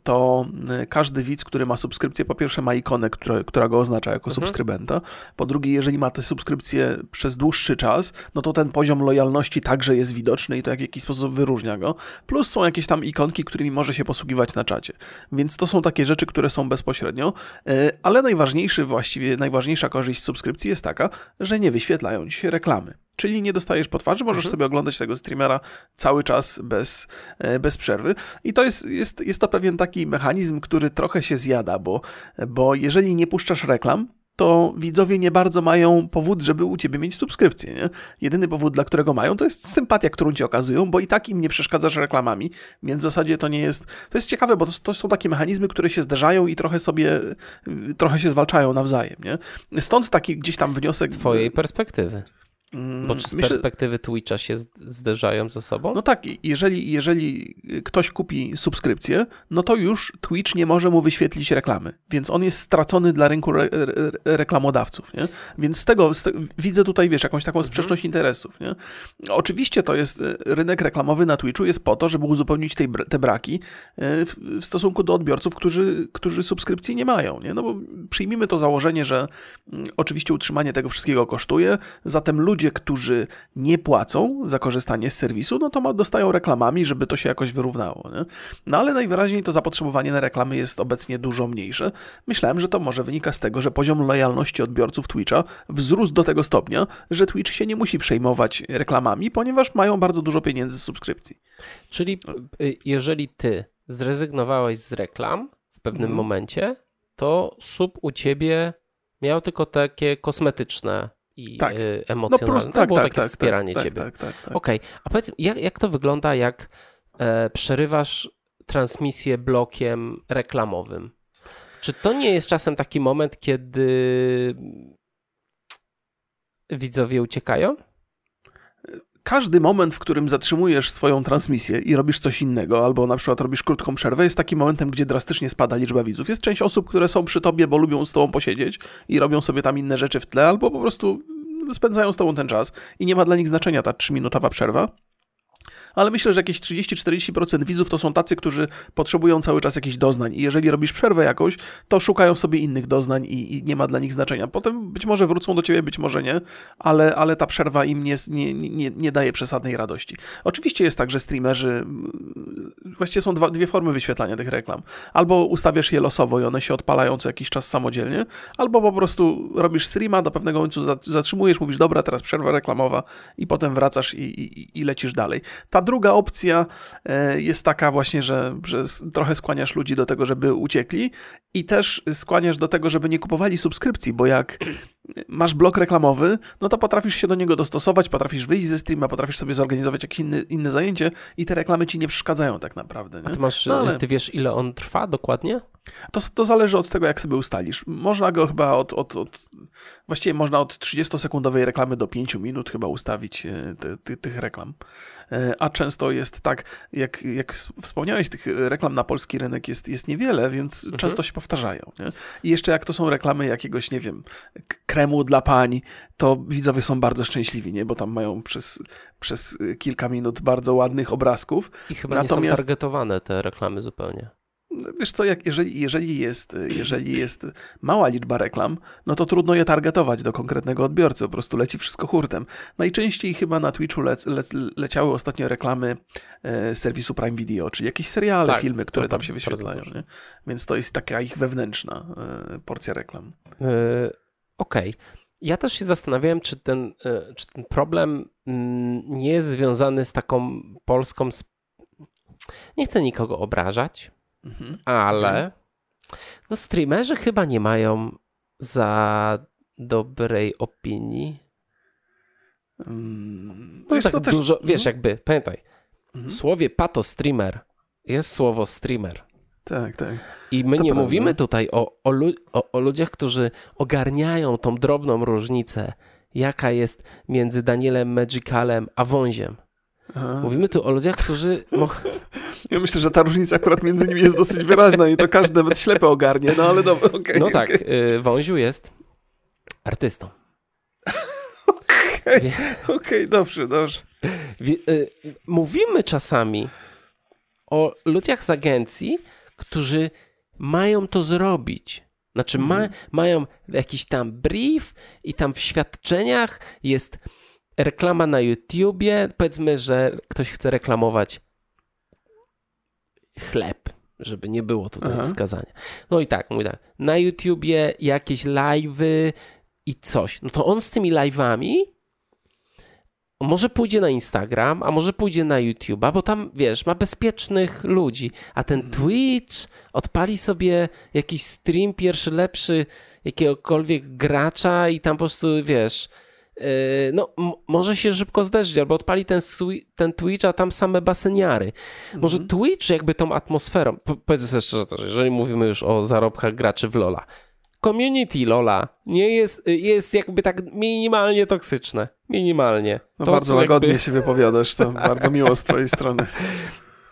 to e, każdy widz, który ma subskrypcję, po pierwsze ma ikonę, która, która go oznacza jako mhm. subskrybenta. Po drugie, jeżeli ma tę subskrypcję przez dłuższy czas, no to ten poziom lojalności także jest widoczny i to w jakiś sposób wyróżnia go. Plus są jakieś tam ikonki, którymi może się posługiwać na czacie. Więc to są takie rzeczy, które są bezpośrednio, e, ale najważniejszy, właściwie najważniejsza korzyść subskrypcji jest taka, że nie wyświetlają ci się reklamy. Czyli nie dostajesz po twarzy, możesz mhm. sobie oglądać tego streamera cały czas bez, e, bez przerwy. I to jest, jest, jest to pewien taki mechanizm, który trochę się zjada, bo, bo jeżeli nie puszczasz reklam, to widzowie nie bardzo mają powód, żeby u ciebie mieć subskrypcję. Nie? Jedyny powód, dla którego mają, to jest sympatia, którą ci okazują, bo i tak im nie przeszkadzasz reklamami, więc w zasadzie to nie jest. To jest ciekawe, bo to, to są takie mechanizmy, które się zderzają i trochę sobie, trochę się zwalczają nawzajem. Nie? Stąd taki gdzieś tam wniosek. Z twojej perspektywy. Bo czy z Myślę, perspektywy Twitcha się zderzają ze sobą? No tak, jeżeli, jeżeli ktoś kupi subskrypcję, no to już Twitch nie może mu wyświetlić reklamy, więc on jest stracony dla rynku re, re, reklamodawców, nie? Więc z tego, z te, widzę tutaj, wiesz, jakąś taką mhm. sprzeczność mhm. interesów, nie? Oczywiście to jest, e, rynek reklamowy na Twitchu jest po to, żeby uzupełnić tej, te braki e, w, w stosunku do odbiorców, którzy, którzy subskrypcji nie mają, nie? No bo przyjmijmy to założenie, że mm, oczywiście utrzymanie tego wszystkiego kosztuje, zatem ludzie ludzie, którzy nie płacą za korzystanie z serwisu, no to dostają reklamami, żeby to się jakoś wyrównało. Nie? No ale najwyraźniej to zapotrzebowanie na reklamy jest obecnie dużo mniejsze. Myślałem, że to może wynika z tego, że poziom lojalności odbiorców Twitcha wzrósł do tego stopnia, że Twitch się nie musi przejmować reklamami, ponieważ mają bardzo dużo pieniędzy z subskrypcji. Czyli y, jeżeli ty zrezygnowałeś z reklam w pewnym mhm. momencie, to sub u ciebie miał tylko takie kosmetyczne i tak. Y, emocjonalne. No, tak, było tak, takie tak, wspieranie tak, ciebie. Tak, tak, tak. Okej, okay. a powiedz, jak, jak to wygląda, jak e, przerywasz transmisję blokiem reklamowym? Czy to nie jest czasem taki moment, kiedy widzowie uciekają? Każdy moment, w którym zatrzymujesz swoją transmisję i robisz coś innego, albo na przykład robisz krótką przerwę, jest takim momentem, gdzie drastycznie spada liczba widzów. Jest część osób, które są przy tobie, bo lubią z tobą posiedzieć i robią sobie tam inne rzeczy w tle, albo po prostu spędzają z tobą ten czas i nie ma dla nich znaczenia ta trzyminutowa przerwa ale myślę, że jakieś 30-40% widzów to są tacy, którzy potrzebują cały czas jakichś doznań i jeżeli robisz przerwę jakąś, to szukają sobie innych doznań i, i nie ma dla nich znaczenia. Potem być może wrócą do ciebie, być może nie, ale, ale ta przerwa im nie, nie, nie, nie daje przesadnej radości. Oczywiście jest tak, że streamerzy, właściwie są dwa, dwie formy wyświetlania tych reklam. Albo ustawiasz je losowo i one się odpalają co jakiś czas samodzielnie, albo po prostu robisz streama, do pewnego momentu zatrzymujesz, mówisz, dobra, teraz przerwa reklamowa i potem wracasz i, i, i lecisz dalej. Ta druga opcja e, jest taka właśnie, że, że trochę skłaniasz ludzi do tego, żeby uciekli i też skłaniasz do tego, żeby nie kupowali subskrypcji, bo jak masz blok reklamowy, no to potrafisz się do niego dostosować, potrafisz wyjść ze streama, potrafisz sobie zorganizować jakieś inne, inne zajęcie i te reklamy ci nie przeszkadzają tak naprawdę. Nie? A ty, masz, no, ale... ty wiesz, ile on trwa dokładnie? To, to zależy od tego, jak sobie ustalisz. Można go chyba od, od, od właściwie można od 30-sekundowej reklamy do 5 minut chyba ustawić e, te, te, tych reklam. E, a często jest tak, jak, jak wspomniałeś, tych reklam na polski rynek jest, jest niewiele, więc mhm. często się powtarzają. Nie? I jeszcze jak to są reklamy jakiegoś, nie wiem, kremu dla pań, to widzowie są bardzo szczęśliwi, nie? bo tam mają przez, przez kilka minut bardzo ładnych obrazków. I chyba Natomiast... nie są targetowane te reklamy zupełnie. Wiesz co, jak, jeżeli, jeżeli, jest, jeżeli jest mała liczba reklam, no to trudno je targetować do konkretnego odbiorcy, po prostu leci wszystko hurtem. Najczęściej chyba na Twitchu le, le, leciały ostatnio reklamy e, serwisu Prime Video, czyli jakieś seriale, tak, filmy, które tam się wyświetlają. Nie? Więc to jest taka ich wewnętrzna e, porcja reklam. E, Okej. Okay. Ja też się zastanawiałem, czy ten, e, czy ten problem mm, nie jest związany z taką polską. Nie chcę nikogo obrażać, Mhm. Ale no streamerzy chyba nie mają za dobrej opinii. Mm, no tak dużo, też... wiesz, mhm. jakby, pamiętaj, mhm. w słowie pato streamer jest słowo streamer. Tak, tak. I my to nie prawda. mówimy tutaj o, o, o, o ludziach, którzy ogarniają tą drobną różnicę, jaka jest między Danielem Magicalem a Wąziem. Aha. Mówimy tu o ludziach, którzy. Ja myślę, że ta różnica akurat między nimi jest dosyć wyraźna i to każdy nawet ślepy ogarnie, no ale dobra, okej. Okay, no tak, okay. Wąziu jest artystą. Okej, okay, okay, dobrze, dobrze. Y, mówimy czasami o ludziach z agencji, którzy mają to zrobić. Znaczy, ma, mhm. mają jakiś tam brief i tam w świadczeniach jest reklama na YouTubie, powiedzmy, że ktoś chce reklamować chleb, żeby nie było tutaj Aha. wskazania. No i tak, mówię tak, na YouTubie jakieś live'y i coś. No to on z tymi live'ami może pójdzie na Instagram, a może pójdzie na YouTube'a, bo tam, wiesz, ma bezpiecznych ludzi, a ten mhm. Twitch odpali sobie jakiś stream pierwszy, lepszy jakiegokolwiek gracza i tam po prostu, wiesz, no, może się szybko zderzyć, albo odpali ten, ten Twitch, a tam same baseniary. Może mm -hmm. Twitch jakby tą atmosferą, po, powiedzmy sobie szczerze, jeżeli mówimy już o zarobkach graczy w LoLa, community LoLa nie jest, jest jakby tak minimalnie toksyczne. Minimalnie. No to, bardzo łagodnie jakby... się wypowiadasz, to bardzo miło z twojej strony.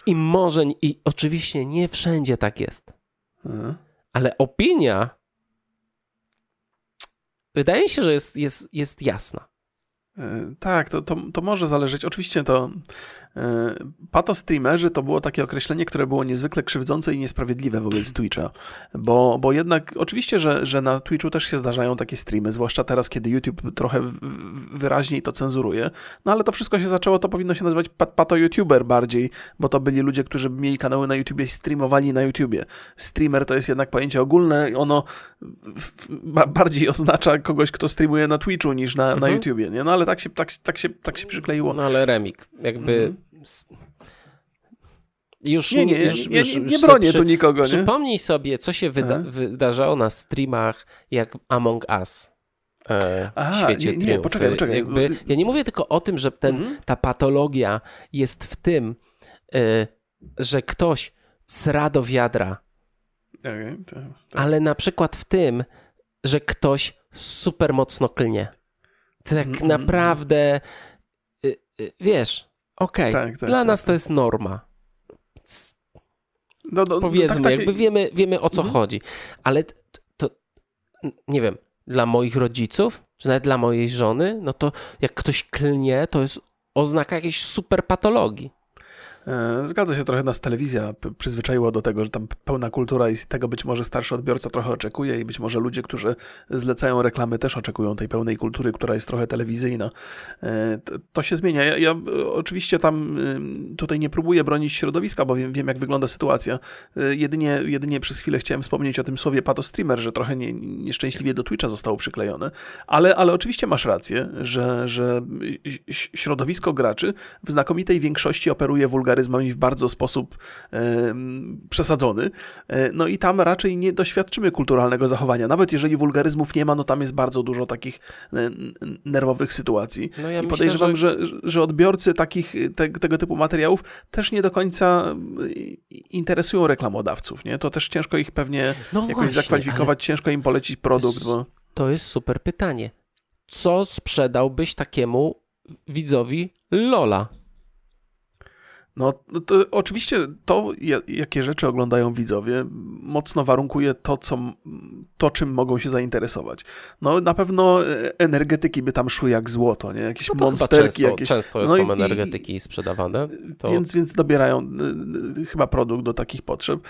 I może, i oczywiście nie wszędzie tak jest, mhm. ale opinia wydaje mi się, że jest, jest, jest jasna. E, tak, to, to, to może zależeć. Oczywiście to e, patostreamerzy to było takie określenie, które było niezwykle krzywdzące i niesprawiedliwe wobec Twitcha, bo, bo jednak oczywiście, że, że na Twitchu też się zdarzają takie streamy, zwłaszcza teraz, kiedy YouTube trochę wyraźniej to cenzuruje, no ale to wszystko się zaczęło, to powinno się nazywać pato-YouTuber bardziej, bo to byli ludzie, którzy mieli kanały na YouTubie i streamowali na YouTubie. Streamer to jest jednak pojęcie ogólne, ono bardziej oznacza kogoś, kto streamuje na Twitchu niż na, mhm. na YouTubie, nie? No ale ale tak się, tak, tak się, tak się przykleiło. No ale remik, jakby... Mhm. Już, nie, nie, już, nie, nie, nie bronię przy, tu nikogo. Nie? Przypomnij sobie, co się wyda wydarzało na streamach jak Among Us. E, w świecie nie, nie, poczekaj, poczekaj. Jakby, ja nie mówię tylko o tym, że ten, mhm. ta patologia jest w tym, e, że ktoś sra do wiadra, okay, to, to. ale na przykład w tym, że ktoś super mocno klnie tak mm -hmm. naprawdę y, y, wiesz, okej, okay, tak, tak, dla tak, nas to tak. jest norma. No, no, Powiedzmy, tak, jakby wiemy, wiemy o co mhm. chodzi, ale to, to, nie wiem, dla moich rodziców, czy nawet dla mojej żony, no to jak ktoś klnie, to jest oznaka jakiejś super patologii. E, zgadza się, trochę nas telewizja przyzwyczaiła do tego, że tam pełna kultura i tego być może starszy odbiorca trochę oczekuje i być może ludzie, którzy zlecają reklamy też oczekują tej pełnej kultury, która jest trochę telewizyjna. E, to się zmienia. Ja, ja oczywiście tam tutaj nie próbuję bronić środowiska, bo wiem, wiem jak wygląda sytuacja. E, jedynie, jedynie przez chwilę chciałem wspomnieć o tym słowie patostreamer, że trochę nie, nieszczęśliwie do Twitcha zostało przyklejone, ale, ale oczywiście masz rację, że, że środowisko graczy w znakomitej większości operuje wulgarnie wulgaryzmami w bardzo sposób e, przesadzony. E, no i tam raczej nie doświadczymy kulturalnego zachowania. Nawet jeżeli wulgaryzmów nie ma, no tam jest bardzo dużo takich e, nerwowych sytuacji. No ja I podejrzewam, myślę, że... że... Że, odbiorcy takich, te, tego typu materiałów też nie do końca e, interesują reklamodawców. Nie? To też ciężko ich pewnie no jakoś właśnie, zakwalifikować, ciężko im polecić produkt. To jest, bo... to jest super pytanie. Co sprzedałbyś takiemu widzowi Lola? No, no, to oczywiście to, jakie rzeczy oglądają widzowie, mocno warunkuje to, co, to, czym mogą się zainteresować. No, na pewno e, energetyki by tam szły jak złoto, nie? Jakieś no monsterki. Często, jakieś... często no są i, energetyki sprzedawane. To... Więc, więc dobierają y, y, chyba produkt do takich potrzeb.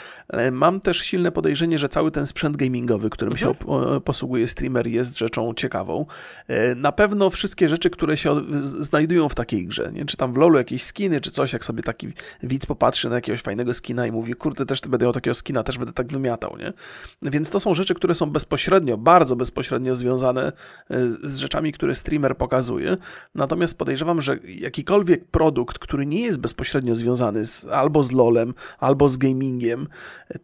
Mam też silne podejrzenie, że cały ten sprzęt gamingowy, którym mhm. się posługuje streamer, jest rzeczą ciekawą. E, na pewno wszystkie rzeczy, które się znajdują w takiej grze, nie? czy tam w LoLu jakieś skiny, czy coś, jak sobie tak taki widz popatrzy na jakiegoś fajnego skina i mówi, kurde, też będę miał takiego skina, też będę tak wymiatał, nie? Więc to są rzeczy, które są bezpośrednio, bardzo bezpośrednio związane e, z rzeczami, które streamer pokazuje. Natomiast podejrzewam, że jakikolwiek produkt, który nie jest bezpośrednio związany z, albo z LOLem, albo z gamingiem,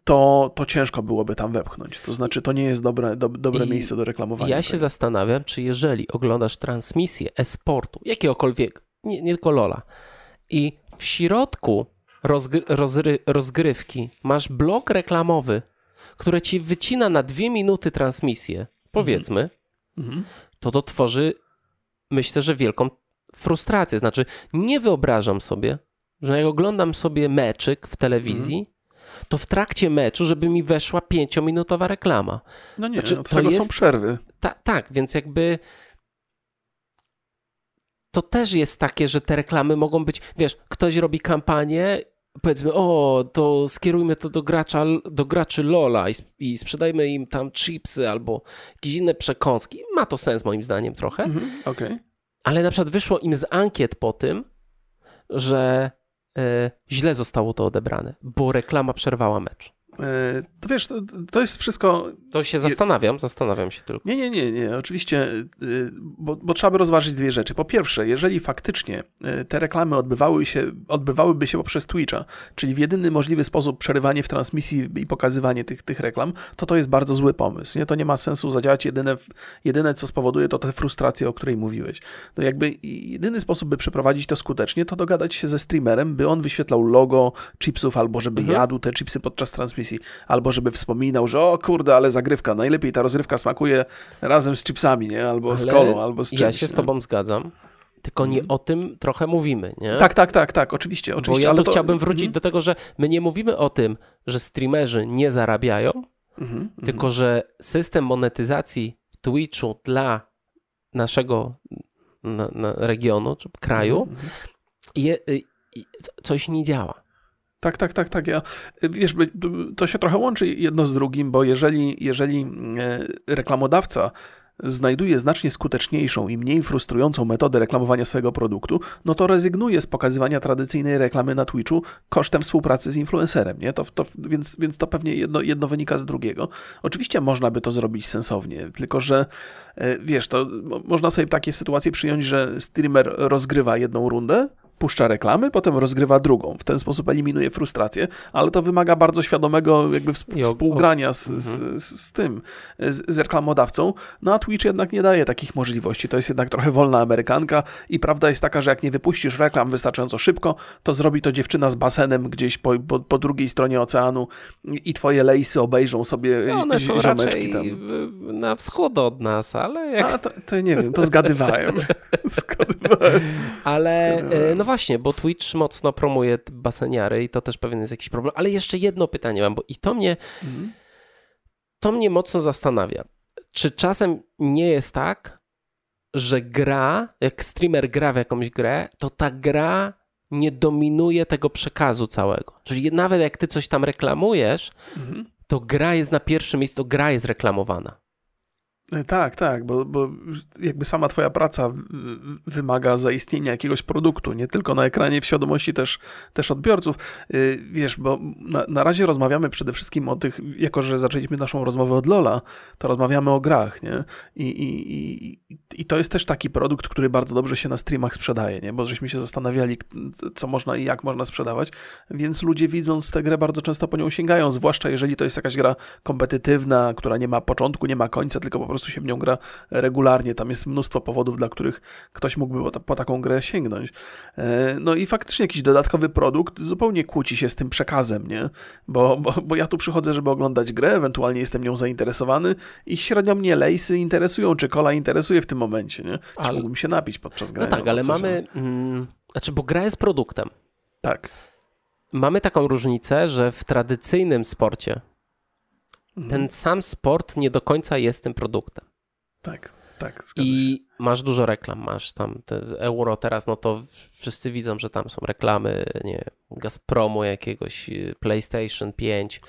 to, to ciężko byłoby tam wepchnąć. To znaczy, to nie jest dobre, do, dobre miejsce do reklamowania. Ja się zastanawiam, czy jeżeli oglądasz transmisję e-sportu, jakiegokolwiek, nie, nie tylko LOLa, i w środku rozgry rozry rozgrywki masz blok reklamowy, który ci wycina na dwie minuty transmisję, powiedzmy, mhm. to to tworzy, myślę, że wielką frustrację. Znaczy, nie wyobrażam sobie, że jak oglądam sobie meczyk w telewizji, mhm. to w trakcie meczu, żeby mi weszła pięciominutowa reklama. No nie, znaczy, no, to jest, są przerwy. Ta, tak, więc jakby to też jest takie, że te reklamy mogą być, wiesz, ktoś robi kampanię, powiedzmy, o, to skierujmy to do gracza, do graczy Lola i, i sprzedajmy im tam chipsy albo jakieś inne przekąski. Ma to sens moim zdaniem trochę. Mhm, okay. Ale na przykład wyszło im z ankiet po tym, że e, źle zostało to odebrane, bo reklama przerwała mecz. E, to wiesz, to, to, jest wszystko. To się zastanawiam, zastanawiam się tylko. Nie, nie, nie, nie. Oczywiście, e, bo, bo, trzeba by rozważyć dwie rzeczy. Po pierwsze, jeżeli faktycznie e, te reklamy odbywały się, odbywałyby się poprzez Twitcha, czyli w jedyny możliwy sposób przerywanie w transmisji i pokazywanie tych, tych reklam, to to jest bardzo zły pomysł. Nie? To nie ma sensu zadziałać. Jedyne, jedyne, co spowoduje, to te frustracje, o której mówiłeś. No jakby jedyny sposób, by przeprowadzić to skutecznie, to dogadać się ze streamerem, by on wyświetlał logo chipsów albo żeby mhm. jadł te chipsy podczas transmisji transmisji, albo żeby wspominał, że o kurde, ale zagrywka, najlepiej ta rozrywka smakuje razem z chipsami, nie? Albo ale z kolą, albo z czymś. Ja się z tobą zgadzam. Tylko nie mhm. o tym trochę mówimy, nie? Tak, tak, tak, tak, oczywiście, oczywiście. Bo ja ale to chciałbym wrócić mm. do tego, że my nie mówimy o tym, że streamerzy nie zarabiają, mm -hmm, tylko mm. że system monetyzacji w Twitchu dla naszego na, na regionu czy kraju -hmm. je, y, coś nie działa. Tak, tak, tak, tak. Ja, wiesz, to się trochę łączy jedno z drugim, bo jeżeli, jeżeli e, reklamodawca znajduje znacznie skuteczniejszą i mniej frustrującą metodę reklamowania swojego produktu, no to rezygnuje z pokazywania tradycyjnej reklamy na Twitchu kosztem współpracy z influencerem, nie? To, to, więc, więc to pewnie jedno, jedno wynika z drugiego. Oczywiście można by to zrobić sensownie, tylko że e, wiesz, to można sobie takie sytuacje przyjąć, że streamer rozgrywa jedną rundę, puszcza reklamy, potem rozgrywa drugą. W ten sposób eliminuje frustrację, ale to wymaga bardzo świadomego jakby współgrania z, z, mhm. z, z tym, z, z, reklamodawcą. No a Twitch jednak nie daje takich możliwości. To jest jednak trochę wolna amerykanka i prawda jest taka, że jak nie wypuścisz reklam wystarczająco szybko, to zrobi to dziewczyna z basenem gdzieś po, po, po drugiej stronie oceanu i twoje lejsy obejrzą sobie no one są raczej tam. na wschód od nas, ale jak... A, to, to nie wiem, to zgadywałem. zgadywałem. Ale zgadywałem. No właśnie, bo Twitch mocno promuje baseniary i to też pewien jest jakiś problem. Ale jeszcze jedno pytanie mam, bo i to mnie, mhm. to mnie mocno zastanawia. Czy czasem nie jest tak, że gra, jak streamer gra w jakąś grę, to ta gra nie dominuje tego przekazu całego. Czyli nawet jak ty coś tam reklamujesz, mhm. to gra jest na pierwszym miejscu, to gra jest reklamowana. E, tak, tak, bo, bo jakby sama twoja praca wymaga zaistnienia jakiegoś produktu, nie tylko na ekranie, w świadomości też, też odbiorców. E, wiesz, bo na, na razie rozmawiamy przede wszystkim o tych, jako że zaczęliśmy naszą rozmowę od Lola, to rozmawiamy o grach, nie? I, i, i, i to jest też taki produkt, który bardzo dobrze się na streamach sprzedaje, nie? Bo żeśmy się zastanawiali, co można i jak można sprzedawać, więc ludzie widząc tę grę bardzo często po nią sięgają, zwłaszcza jeżeli to jest jakaś gra kompetytywna, która nie ma początku, nie ma końca, tylko po prostu się w nią gra regularnie. Tam jest mnóstwo powodów, dla których ktoś mógłby po, po taką grę sięgnąć. E, no i faktycznie jakiś dodatkowy produkt zupełnie kłóci się z tym przekazem, nie? Bo, bo, bo ja tu przychodzę, żeby oglądać grę, ewentualnie jestem nią zainteresowany i średnio mnie lejsy interesują, czy kola interesuje w tym momencie, nie? Czy ale... mógłbym się napić podczas no grania. No tak, ale mamy... Mm, znaczy, bo gra jest produktem. Tak. Mamy taką różnicę, że w tradycyjnym sporcie, Mhm. ten sam sport nie do końca jest tym produktem. Tak, tak. I się. masz dużo reklam, masz tam te euro teraz, no to wszyscy widzą, że tam są reklamy, nie Gazpromu jakiegoś, y, PlayStation 5.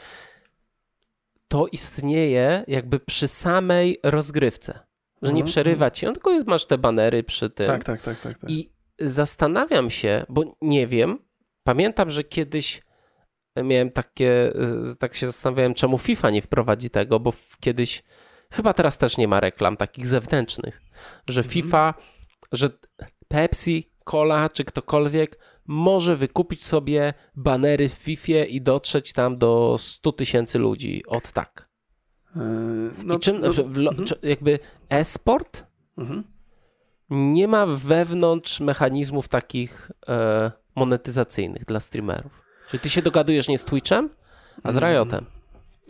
To istnieje jakby przy samej rozgrywce, że nie mhm, przerywa mhm. ci, on tylko jest, masz te banery przy tym. Tak, tak, tak, tak, tak. I zastanawiam się, bo nie wiem, pamiętam, że kiedyś miałem takie, y, tak się zastanawiałem, czemu FIFA nie wprowadzi tego, bo kiedyś, chyba teraz też nie ma reklam takich zewnętrznych, że mhm. FIFA, że Pepsi, Cola czy ktokolwiek może wykupić sobie banery w FIFA i dotrzeć tam do 100 tysięcy ludzi od tak. Yy, no, I czym, no, lo, mhm. jakby e-sport mhm. nie ma wewnątrz mechanizmów takich e, monetyzacyjnych dla streamerów. Czy ty się dogadujesz nie z Twitchem, a z mm. Riotem?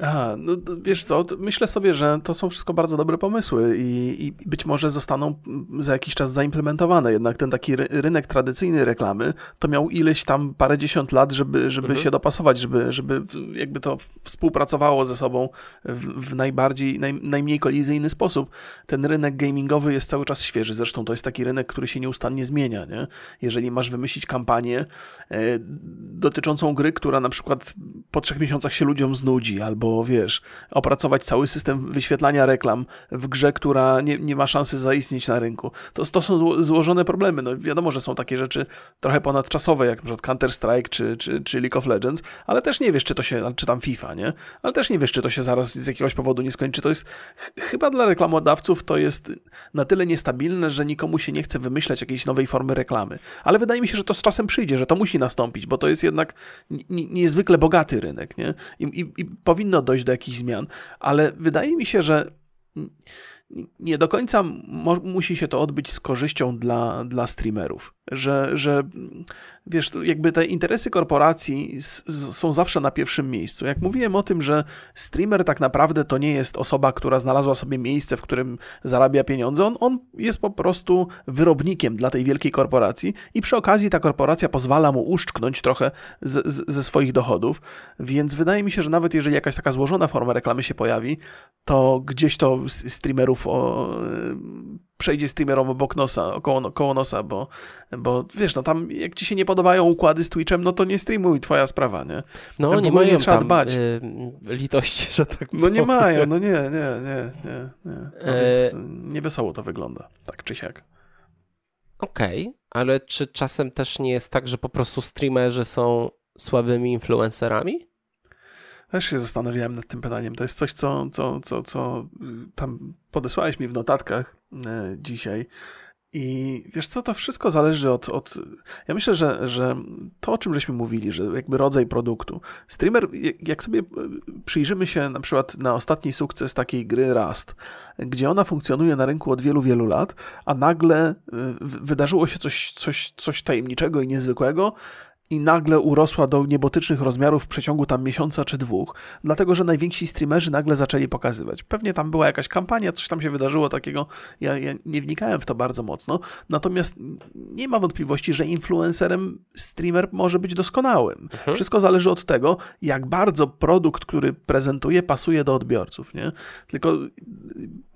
Aha, no wiesz co, myślę sobie, że to są wszystko bardzo dobre pomysły i, i, być może zostaną za jakiś czas zaimplementowane. Jednak ten taki rynek tradycyjny reklamy to miał ileś tam parę dziesiąt lat, żeby, żeby mhm. się dopasować, żeby, żeby jakby to współpracowało ze sobą w, w najbardziej, naj, najmniej kolizyjny sposób. Ten rynek gamingowy jest cały czas świeży, zresztą to jest taki rynek, który się nieustannie zmienia. Nie? Jeżeli masz wymyślić kampanię e, dotyczącą gry, która na przykład po trzech miesiącach się ludziom znudzi albo wiesz, opracować cały system wyświetlania reklam w grze, która nie, nie ma szansy zaistnieć na rynku. To, to są złożone problemy. No, wiadomo, że są takie rzeczy trochę ponadczasowe, jak np. Counter-Strike czy, czy, czy League of Legends, ale też nie wiesz, czy to się, czy tam FIFA, nie? Ale też nie wiesz, czy to się zaraz z jakiegoś powodu nie skończy. To jest, chyba dla reklamodawców to jest na tyle niestabilne, że nikomu się nie chce wymyślać jakiejś nowej formy reklamy. Ale wydaje mi się, że to z czasem przyjdzie, że to musi nastąpić, bo to jest jednak niezwykle bogaty rynek, nie? I, i, i powinno dojść do jakichś zmian, ale wydaje mi się, że nie do końca musi się to odbyć z korzyścią dla, dla streamerów. Że, że wiesz, jakby te interesy korporacji są zawsze na pierwszym miejscu. Jak mówiłem o tym, że streamer tak naprawdę to nie jest osoba, która znalazła sobie miejsce, w którym zarabia pieniądze, on, on jest po prostu wyrobnikiem dla tej wielkiej korporacji i przy okazji ta korporacja pozwala mu uszczknąć trochę z, z, ze swoich dochodów. Więc wydaje mi się, że nawet jeżeli jakaś taka złożona forma reklamy się pojawi, to gdzieś to streamerów o, przejdzie streamerom obok nosa, około, koło nosa, bo, bo wiesz, no tam jak ci się nie podobają układy z Twitchem, no to nie streamuj, twoja sprawa, nie? No nie mają nie trzeba tam dbać. Y, litości, że tak No nie mają, no nie, nie, nie, nie, nie. No e... więc niewesoło to wygląda, tak czy siak. Okej, okay, ale czy czasem też nie jest tak, że po prostu streamerzy są słabymi influencerami? Też się zastanawiałem nad tym pytaniem. To jest coś, co, co, co, co tam podesłałeś mi w notatkach e, dzisiaj. I wiesz co, to wszystko zależy od. od ja myślę, że, że to, o czym żeśmy mówili, że jakby rodzaj produktu. Streamer, jak sobie przyjrzymy się na przykład na ostatni sukces takiej gry Rust, gdzie ona funkcjonuje na rynku od wielu, wielu lat, a nagle wydarzyło się coś, coś, coś tajemniczego i niezwykłego, i nagle urosła do niebotycznych rozmiarów w przeciągu tam miesiąca czy dwóch, dlatego że najwięksi streamerzy nagle zaczęli pokazywać. Pewnie tam była jakaś kampania, coś tam się wydarzyło takiego, ja, ja nie wnikałem w to bardzo mocno, natomiast nie ma wątpliwości, że influencerem streamer może być doskonałym. Mhm. Wszystko zależy od tego, jak bardzo produkt, który prezentuje, pasuje do odbiorców. Nie? Tylko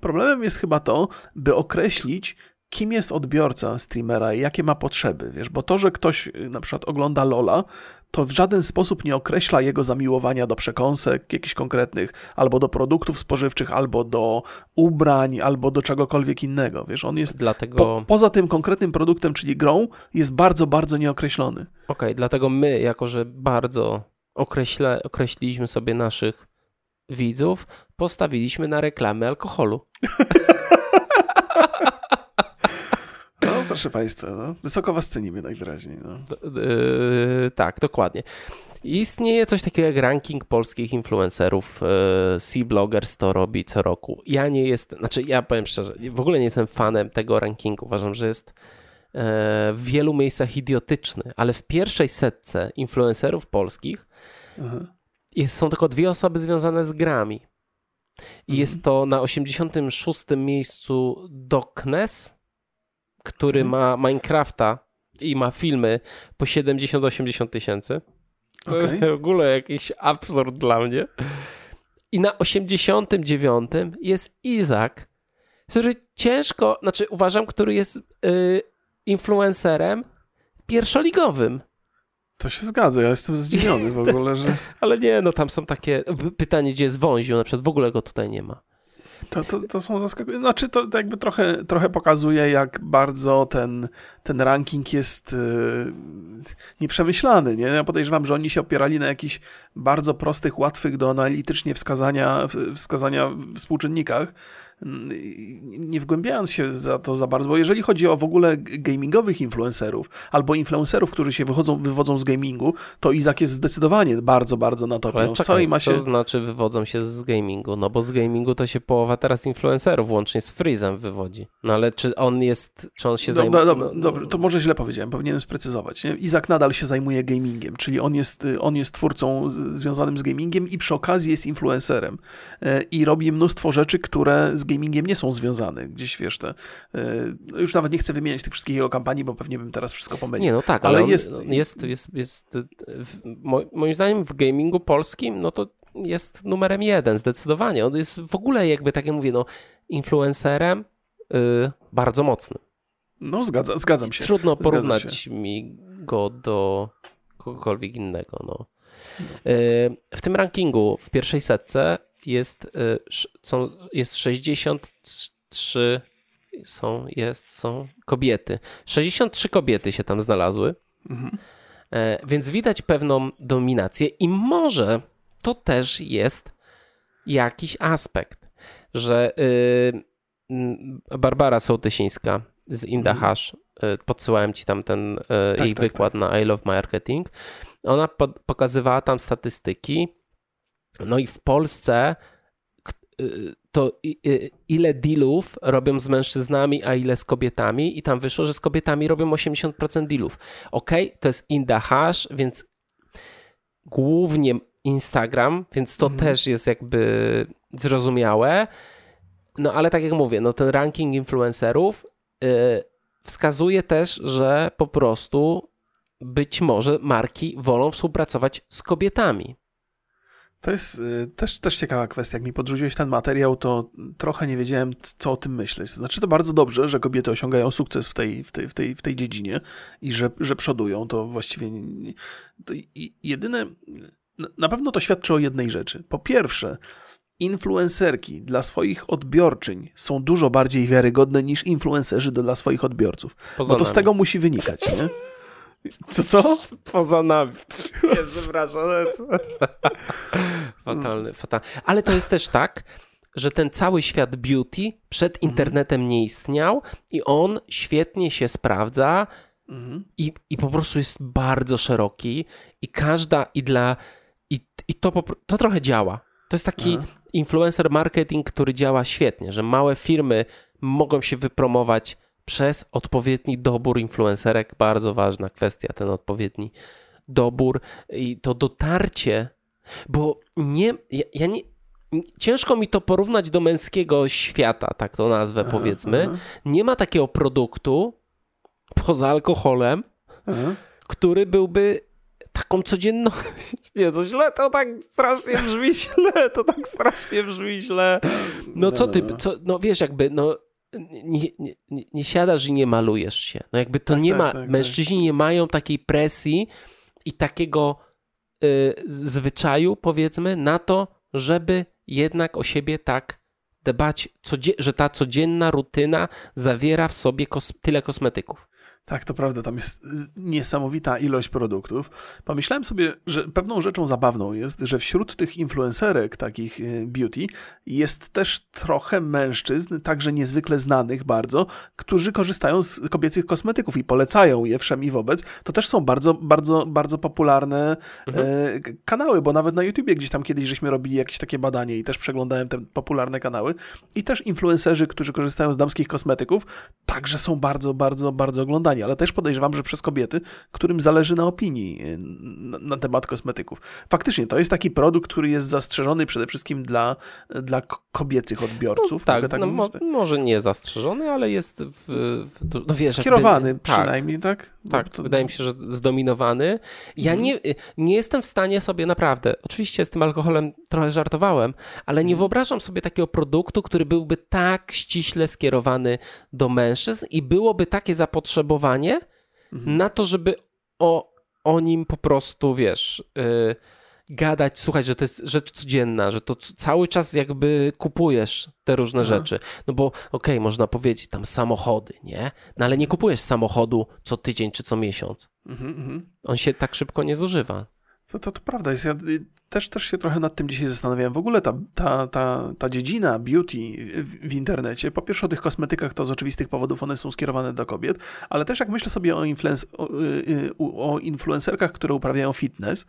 problemem jest chyba to, by określić, kim jest odbiorca streamera i jakie ma potrzeby, wiesz, bo to, że ktoś y, na przykład ogląda Lola, to w żaden sposób nie określa jego zamiłowania do przekąsek jakichś konkretnych, albo do produktów spożywczych, albo do ubrań, albo do czegokolwiek innego, wiesz, on jest dlatego... po, poza tym konkretnym produktem, czyli grą, jest bardzo, bardzo nieokreślony. Okej, okay, dlatego my, jako że bardzo określa, określiliśmy sobie naszych widzów, postawiliśmy na reklamy alkoholu. proszę Państwa, no. wysoko Was cenimy najwyraźniej. No. Yy, tak, dokładnie. Istnieje coś takiego jak ranking polskich influencerów. Yy, C-Bloggers to robi co roku. Ja nie jestem, znaczy ja powiem szczerze, w ogóle nie jestem fanem tego rankingu. Uważam, że jest yy, w wielu miejscach idiotyczny, ale w pierwszej setce influencerów polskich jest, są tylko dwie osoby związane z grami. I mhm. jest to na 86. miejscu Doknes który mhm. ma Minecrafta i ma filmy po 70-80 tysięcy. To okay. jest w ogóle jakiś absurd dla mnie. I na 89 jest Izak, który ciężko, znaczy uważam, który jest yy, influencerem pierwszoligowym. To się zgadza, ja jestem zdziwiony w ogóle, że... Ale nie, no tam są takie... Pytanie, gdzie jest Wąziu, na przykład w ogóle go tutaj nie ma. To, to, to są zaskakujące. Znaczy, to, to jakby trochę, trochę pokazuje, jak bardzo ten, ten ranking jest yy, nieprzemyślany. Nie? Ja podejrzewam, że oni się opierali na jakichś bardzo prostych, łatwych do analitycznie wskazania, wskazania współczynnikach, nie wgłębiając się za to za bardzo, bo jeżeli chodzi o w ogóle gamingowych influencerów albo influencerów, którzy się wychodzą, wywodzą z gamingu, to Izak jest zdecydowanie bardzo, bardzo na topie. Ale czekaj, ma się... to znaczy wywodzą się z gamingu? No bo z gamingu to się połowa teraz influencerów łącznie z Freezem wywodzi. No ale czy on jest, czy on się zajmuje... Dobra, dobra, no, dobra, to może źle powiedziałem, powinienem sprecyzować. Nie? Izak nadal się zajmuje gamingiem, czyli on jest, on jest twórcą związanym z gamingiem i przy okazji jest influencerem e, i robi mnóstwo rzeczy, które z gamingiem nie są związane. Gdzieś wiesz, te, e, już nawet nie chcę wymieniać tych wszystkich jego kampanii, bo pewnie bym teraz wszystko pomylił. Nie, no tak, ale, ale jest, jest, jest, jest, moim zdaniem w gamingu polskim, no to jest numerem jeden, zdecydowanie. On jest w ogóle jakby, tak jak mówię, no, influencerem yy, bardzo mocnym. No, zgadza, zgadzam się. Trudno porównać mi go do kogokolwiek innego. No. Yy, w tym rankingu w pierwszej setce jest, y, są, jest 63 są, jest, są kobiety. 63 kobiety się tam znalazły. Mhm. E, więc widać pewną dominację i może to też jest jakiś aspekt, że y, Barbara Sołtysińska z Indahash, mhm. y, podsyłałem ci tam ten tak, jej tak, wykład tak. na I Love Marketing, ona pokazywała tam statystyki no i w Polsce y, to y, ile dealów robią z mężczyznami, a ile z kobietami i tam wyszło, że z kobietami robią 80% dealów. Ok, to jest in the hash, więc głównie Instagram, więc to mhm. też jest jakby zrozumiałe. No ale tak jak mówię, no ten ranking influencerów yy, wskazuje też, że po prostu być może marki wolą współpracować z kobietami. To jest y, też, też ciekawa kwestia. Jak mi podrzuciłeś ten materiał, to trochę nie wiedziałem, co o tym myśleć. Znaczy to bardzo dobrze, że kobiety osiągają sukces w tej, w tej, w tej, w tej dziedzinie i że, że przodują. To właściwie to jedyne... Na pewno to świadczy o jednej rzeczy. Po pierwsze, influencerki dla swoich odbiorczyń są dużo bardziej wiarygodne niż influencerzy dla swoich odbiorców. Poza no to nami. z tego musi wynikać, nie? Co, co? Poza nami. Jezu, przepraszam. fatalny, fatalny. Ale to jest też tak, że ten cały świat beauty przed internetem nie istniał i on świetnie się sprawdza Mhm. i, i po prostu jest bardzo szeroki i każda i dla i, i to, to trochę działa. To jest taki influencer marketing, który działa świetnie, że małe firmy mogą się wypromować przez odpowiedni dobór influencerek. Bardzo ważna kwestia, ten odpowiedni dobór i to dotarcie, bo nie, ja, ja nie, ciężko mi to porównać do męskiego świata, tak to nazwę powiedzmy. aha. Nie ma takiego produktu poza alkoholem, Aha. który byłby taką codzienną. Nie, to źle, to tak strasznie brzmi źle, to tak strasznie brzmi źle. No co ty, co, no wiesz, jakby, no. Nie, nie, nie, siadasz i nie malujesz się. No jakby to Tak, nie tak, ma, tak, tak. mężczyźni nie mają takiej presji i takiego y, zwyczaju, powiedzmy, na to, żeby jednak o siebie tak dbać, że ta codzienna rutyna zawiera w sobie kos- tyle kosmetyków. Tak, to prawda, tam jest niesamowita ilość produktów. Pomyślałem sobie, że pewną rzeczą zabawną jest, że wśród tych influencerek takich y, beauty jest też trochę mężczyzn, także niezwykle znanych bardzo, którzy korzystają z kobiecych kosmetyków i polecają je wszem i wobec. To też są bardzo, bardzo, bardzo popularne e, k- kanały, bo nawet na YouTubie gdzieś tam kiedyś żeśmy robili jakieś takie badanie i też przeglądałem te popularne kanały i też influencerzy, którzy korzystają z damskich kosmetyków, także są bardzo, bardzo, bardzo oglądani, ale też podejrzewam, że przez kobiety, którym zależy na opinii y, na, na temat kosmetyków. Faktycznie, to jest taki produkt, który jest zastrzeżony przede wszystkim dla, dla kobiecych odbiorców. Tak, Mogę tak no, mo, może nie zastrzeżony, ale jest w, w, no wiesz, Skierowany jakby, tak, przynajmniej, tak? Tak, to- wydaje mi się, że zdominowany. Ja Mhm. nie, nie jestem w stanie sobie naprawdę, oczywiście z tym alkoholem trochę żartowałem, ale Mhm. nie wyobrażam sobie takiego produktu, który byłby tak ściśle skierowany do mężczyzn i byłoby takie zapotrzebowanie Mhm. na to, żeby o, o nim po prostu, wiesz, yy, gadać, słuchać, że to jest rzecz codzienna, że to cały czas jakby kupujesz te różne Aha. rzeczy. No bo okej, można powiedzieć tam samochody, nie? No ale nie kupujesz samochodu co tydzień czy co miesiąc. Mhm, mhm. On się tak szybko nie zużywa. To, to, to prawda jest. Ja też, też się trochę nad tym dzisiaj zastanawiałem. W ogóle ta, ta, ta, ta dziedzina beauty w, w internecie, po pierwsze o tych kosmetykach to z oczywistych powodów one są skierowane do kobiet, ale też jak myślę sobie o, influenc- o, y, y, o influencerkach, które uprawiają fitness,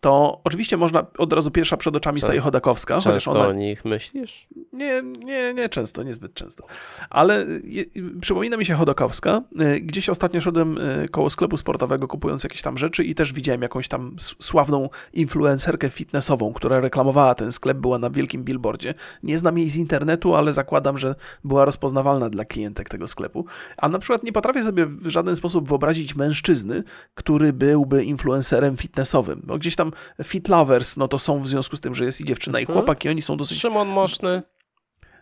to oczywiście można, od razu pierwsza przed oczami staje Często- Chodakowska, chociaż Często ona o nich myślisz? nie, nie, nie często, niezbyt często. Ale je, przypomina mi się Chodakowska. Y, Gdzieś ostatnio szedłem koło sklepu sportowego kupując jakieś tam rzeczy i też widziałem jakąś tam sławną influencerkę fitnessową, która reklamowała ten sklep, była na wielkim billboardzie. Nie znam jej z internetu, ale zakładam, że była rozpoznawalna dla klientek tego sklepu. A na przykład nie potrafię sobie w żaden sposób wyobrazić mężczyzny, który byłby influencerem fitnessowym. Bo gdzieś tam fit lovers, no to są w związku z tym, że jest i dziewczyna i Mhm. chłopak i oni są dosyć Szymon Moszny.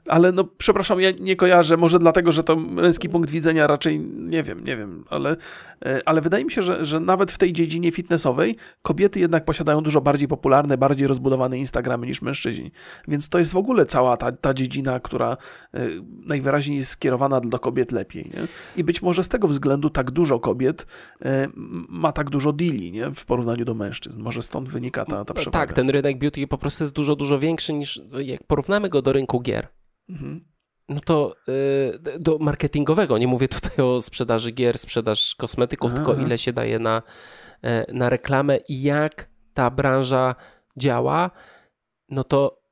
Ale no, przepraszam, ja nie kojarzę, może dlatego, że to męski punkt widzenia raczej, nie wiem, nie wiem, ale, e, ale wydaje mi się, że, że nawet w tej dziedzinie fitnessowej kobiety jednak posiadają dużo bardziej popularne, bardziej rozbudowane Instagramy niż mężczyźni. Więc to jest w ogóle cała ta, ta dziedzina, która e, najwyraźniej jest skierowana do kobiet lepiej. Nie? I być może z tego względu tak dużo kobiet e, ma tak dużo deali nie? w porównaniu do mężczyzn. Może stąd wynika ta, ta przewaga. Tak, ten rynek beauty po prostu jest dużo, dużo większy niż, jak porównamy go do rynku gier. Mhm. No to y, do marketingowego, nie mówię tutaj o sprzedaży gier, sprzedaż kosmetyków, Aha. tylko ile się daje na, e, na reklamę i jak ta branża działa, no to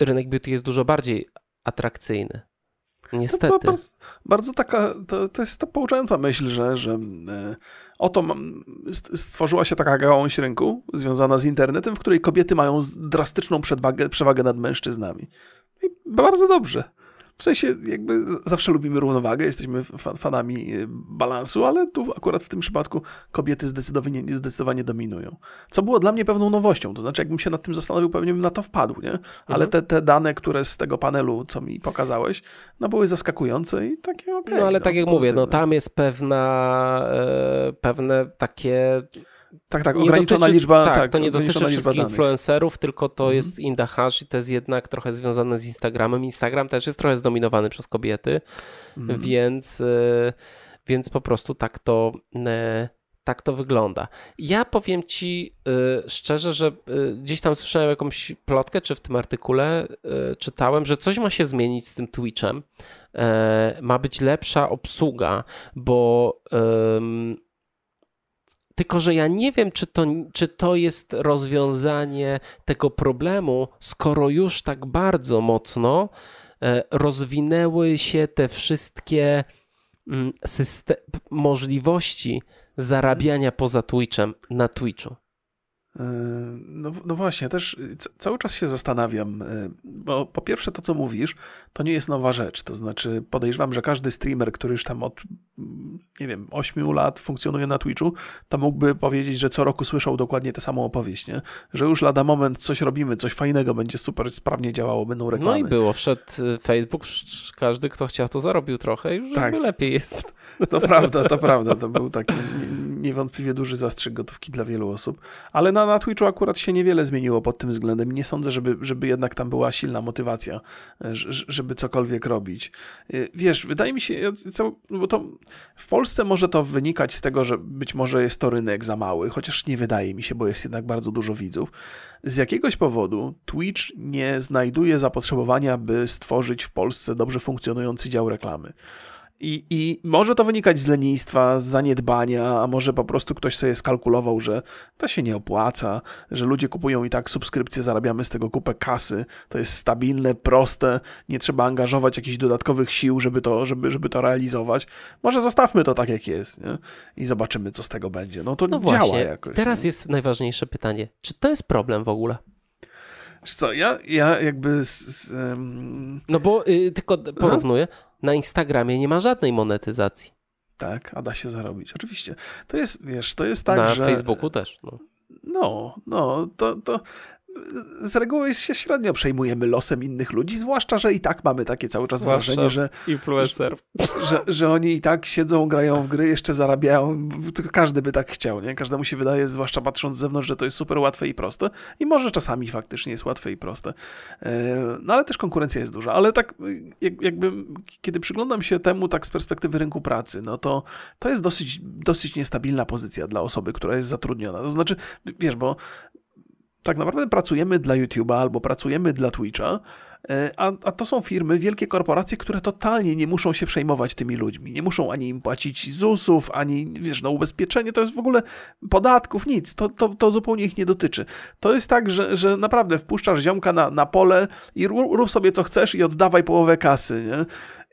rynek beauty jest dużo bardziej atrakcyjny. Niestety. bardzo, bardzo taka, to, to jest to pouczająca myśl, że, że e, oto stworzyła się taka gałąź rynku związana z internetem, w której kobiety mają drastyczną przewagę nad mężczyznami. Bardzo dobrze. W sensie jakby zawsze lubimy równowagę, jesteśmy fa- fanami e, balansu, ale tu akurat w tym przypadku kobiety zdecydowanie, zdecydowanie dominują. Co było dla mnie pewną nowością, to znaczy jakbym się nad tym zastanowił, pewnie bym na to wpadł, nie? Ale Mhm. te, te dane, które z tego panelu, co mi pokazałeś, no były zaskakujące i takie okej. No ale tak jak mówię, no pozytywne. tam jest pewna, e, pewne takie Tak, tak, ograniczona dotyczy- liczba, tak, tak, to nie dotyczy wszystkich influencerów, tylko to Mhm. jest Indahash i to jest jednak trochę związane z Instagramem. Instagram też jest trochę zdominowany przez kobiety, Mhm. więc, e, więc po prostu tak to e, tak to wygląda. Ja powiem ci y, szczerze, że y, gdzieś tam słyszałem jakąś plotkę, czy w tym artykule y, czytałem, że coś ma się zmienić z tym Twitchem. E, ma być lepsza obsługa, bo tylko, że ja nie wiem, czy to, czy to jest rozwiązanie tego problemu, skoro już tak bardzo mocno e, rozwinęły się te wszystkie mm, możliwości zarabiania poza Twitchem na Twitchu. E, no, no, właśnie, też cały czas się zastanawiam, e, bo po pierwsze to, co mówisz, to nie jest nowa rzecz. To znaczy, podejrzewam, że każdy streamer, który już tam od, nie wiem, 8 lat funkcjonuje na Twitchu, to mógłby powiedzieć, że co roku słyszał dokładnie tę samą opowieść, nie? że już lada moment coś robimy, coś fajnego, będzie super sprawnie działało, będą reklamy. No i było, wszedł y, Facebook, każdy, kto chciał, to zarobił trochę i już tak. lepiej jest. To prawda, to prawda. To był taki niewątpliwie duży zastrzyk gotówki dla wielu osób, ale na, na Twitchu akurat się niewiele zmieniło pod tym względem. Nie sądzę, żeby, żeby jednak tam była silna motywacja, żeby cokolwiek robić. Y, wiesz, wydaje mi się, co, bo to w Polsce może to wynikać z tego, że być może jest to rynek za mały, chociaż nie wydaje mi się, bo jest jednak bardzo dużo widzów. Z jakiegoś powodu Twitch nie znajduje zapotrzebowania, by stworzyć w Polsce dobrze funkcjonujący dział reklamy. I, I może to wynikać z lenistwa, z zaniedbania, a może po prostu ktoś sobie skalkulował, że to się nie opłaca, że ludzie kupują i tak subskrypcje, zarabiamy z tego kupę kasy, to jest stabilne, proste, nie trzeba angażować jakichś dodatkowych sił, żeby to, żeby, żeby to realizować. Może zostawmy to tak, jak jest nie? i zobaczymy, co z tego będzie. No to no działa właśnie, jakoś. Teraz nie? jest najważniejsze pytanie. Czy to jest problem w ogóle? Wiesz co, ja, ja jakby... Z, z, um... No bo y, tylko porównuję. Na Instagramie nie ma żadnej monetyzacji. Tak, a da się zarobić. Oczywiście. To jest, wiesz, to jest tak, Na że... Na Facebooku też. No. No, no, to, to z reguły się średnio przejmujemy losem innych ludzi, zwłaszcza, że i tak mamy takie cały czas zwłaszcza wrażenie, że influencer. Że, że oni i tak siedzą, grają w gry, jeszcze zarabiają, tylko każdy by tak chciał, nie? Każdemu się wydaje, zwłaszcza patrząc z zewnątrz, że to jest super łatwe i proste i może czasami faktycznie jest łatwe i proste. E, no ale też konkurencja jest duża, ale tak jakby kiedy przyglądam się temu tak z perspektywy rynku pracy, no to to jest dosyć, dosyć niestabilna pozycja dla osoby, która jest zatrudniona. To znaczy, wiesz, bo tak naprawdę pracujemy dla YouTube'a albo pracujemy dla Twitcha, e, a, a, to są firmy, wielkie korporacje, które totalnie nie muszą się przejmować tymi ludźmi. Nie muszą ani im płacić ZUS-ów, ani wiesz, no, ubezpieczenie, to jest w ogóle podatków, nic. To, to, to zupełnie ich nie dotyczy. To jest tak, że, że naprawdę wpuszczasz ziomka na, na pole i rób sobie co chcesz i oddawaj połowę kasy. Nie?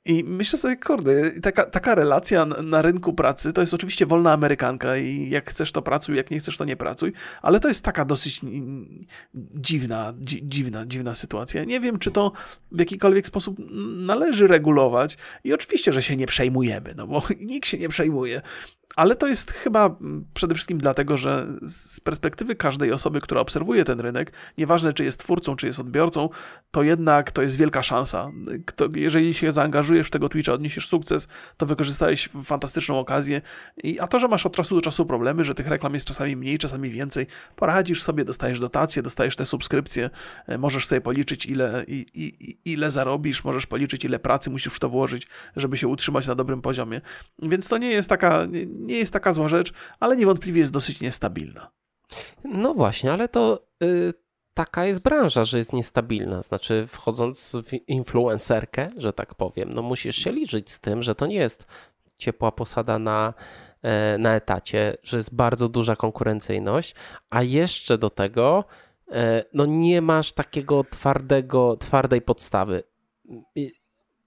I myślę sobie, kurde, taka, taka relacja na rynku pracy to jest oczywiście wolna amerykanka i jak chcesz to pracuj, jak nie chcesz to nie pracuj, ale to jest taka dosyć dziwna, dzi, dziwna, dziwna sytuacja. Nie wiem, czy to w jakikolwiek sposób należy regulować i oczywiście, że się nie przejmujemy, no bo nikt się nie przejmuje, ale to jest chyba przede wszystkim dlatego, że z perspektywy każdej osoby, która obserwuje ten rynek, nieważne czy jest twórcą, czy jest odbiorcą, to jednak to jest wielka szansa. Kto, jeżeli się zaangażujesz w tego Twitcha, odniesiesz sukces, to wykorzystałeś fantastyczną okazję. I, a to, że masz od czasu do czasu problemy, że tych reklam jest czasami mniej, czasami więcej, poradzisz sobie, dostajesz dotacje, dostajesz te subskrypcje, e, możesz sobie policzyć, ile, i, i, ile zarobisz, możesz policzyć, ile pracy musisz w to włożyć, żeby się utrzymać na dobrym poziomie. Więc to nie jest taka. Nie, nie jest taka zła rzecz, ale niewątpliwie jest dosyć niestabilna. No właśnie, ale to y, taka jest branża, że jest niestabilna. Znaczy, wchodząc w influencerkę, że tak powiem, no musisz się liczyć z tym, że to nie jest ciepła posada na, e, na etacie, że jest bardzo duża konkurencyjność, a jeszcze do tego e, no nie masz takiego twardego, twardej podstawy.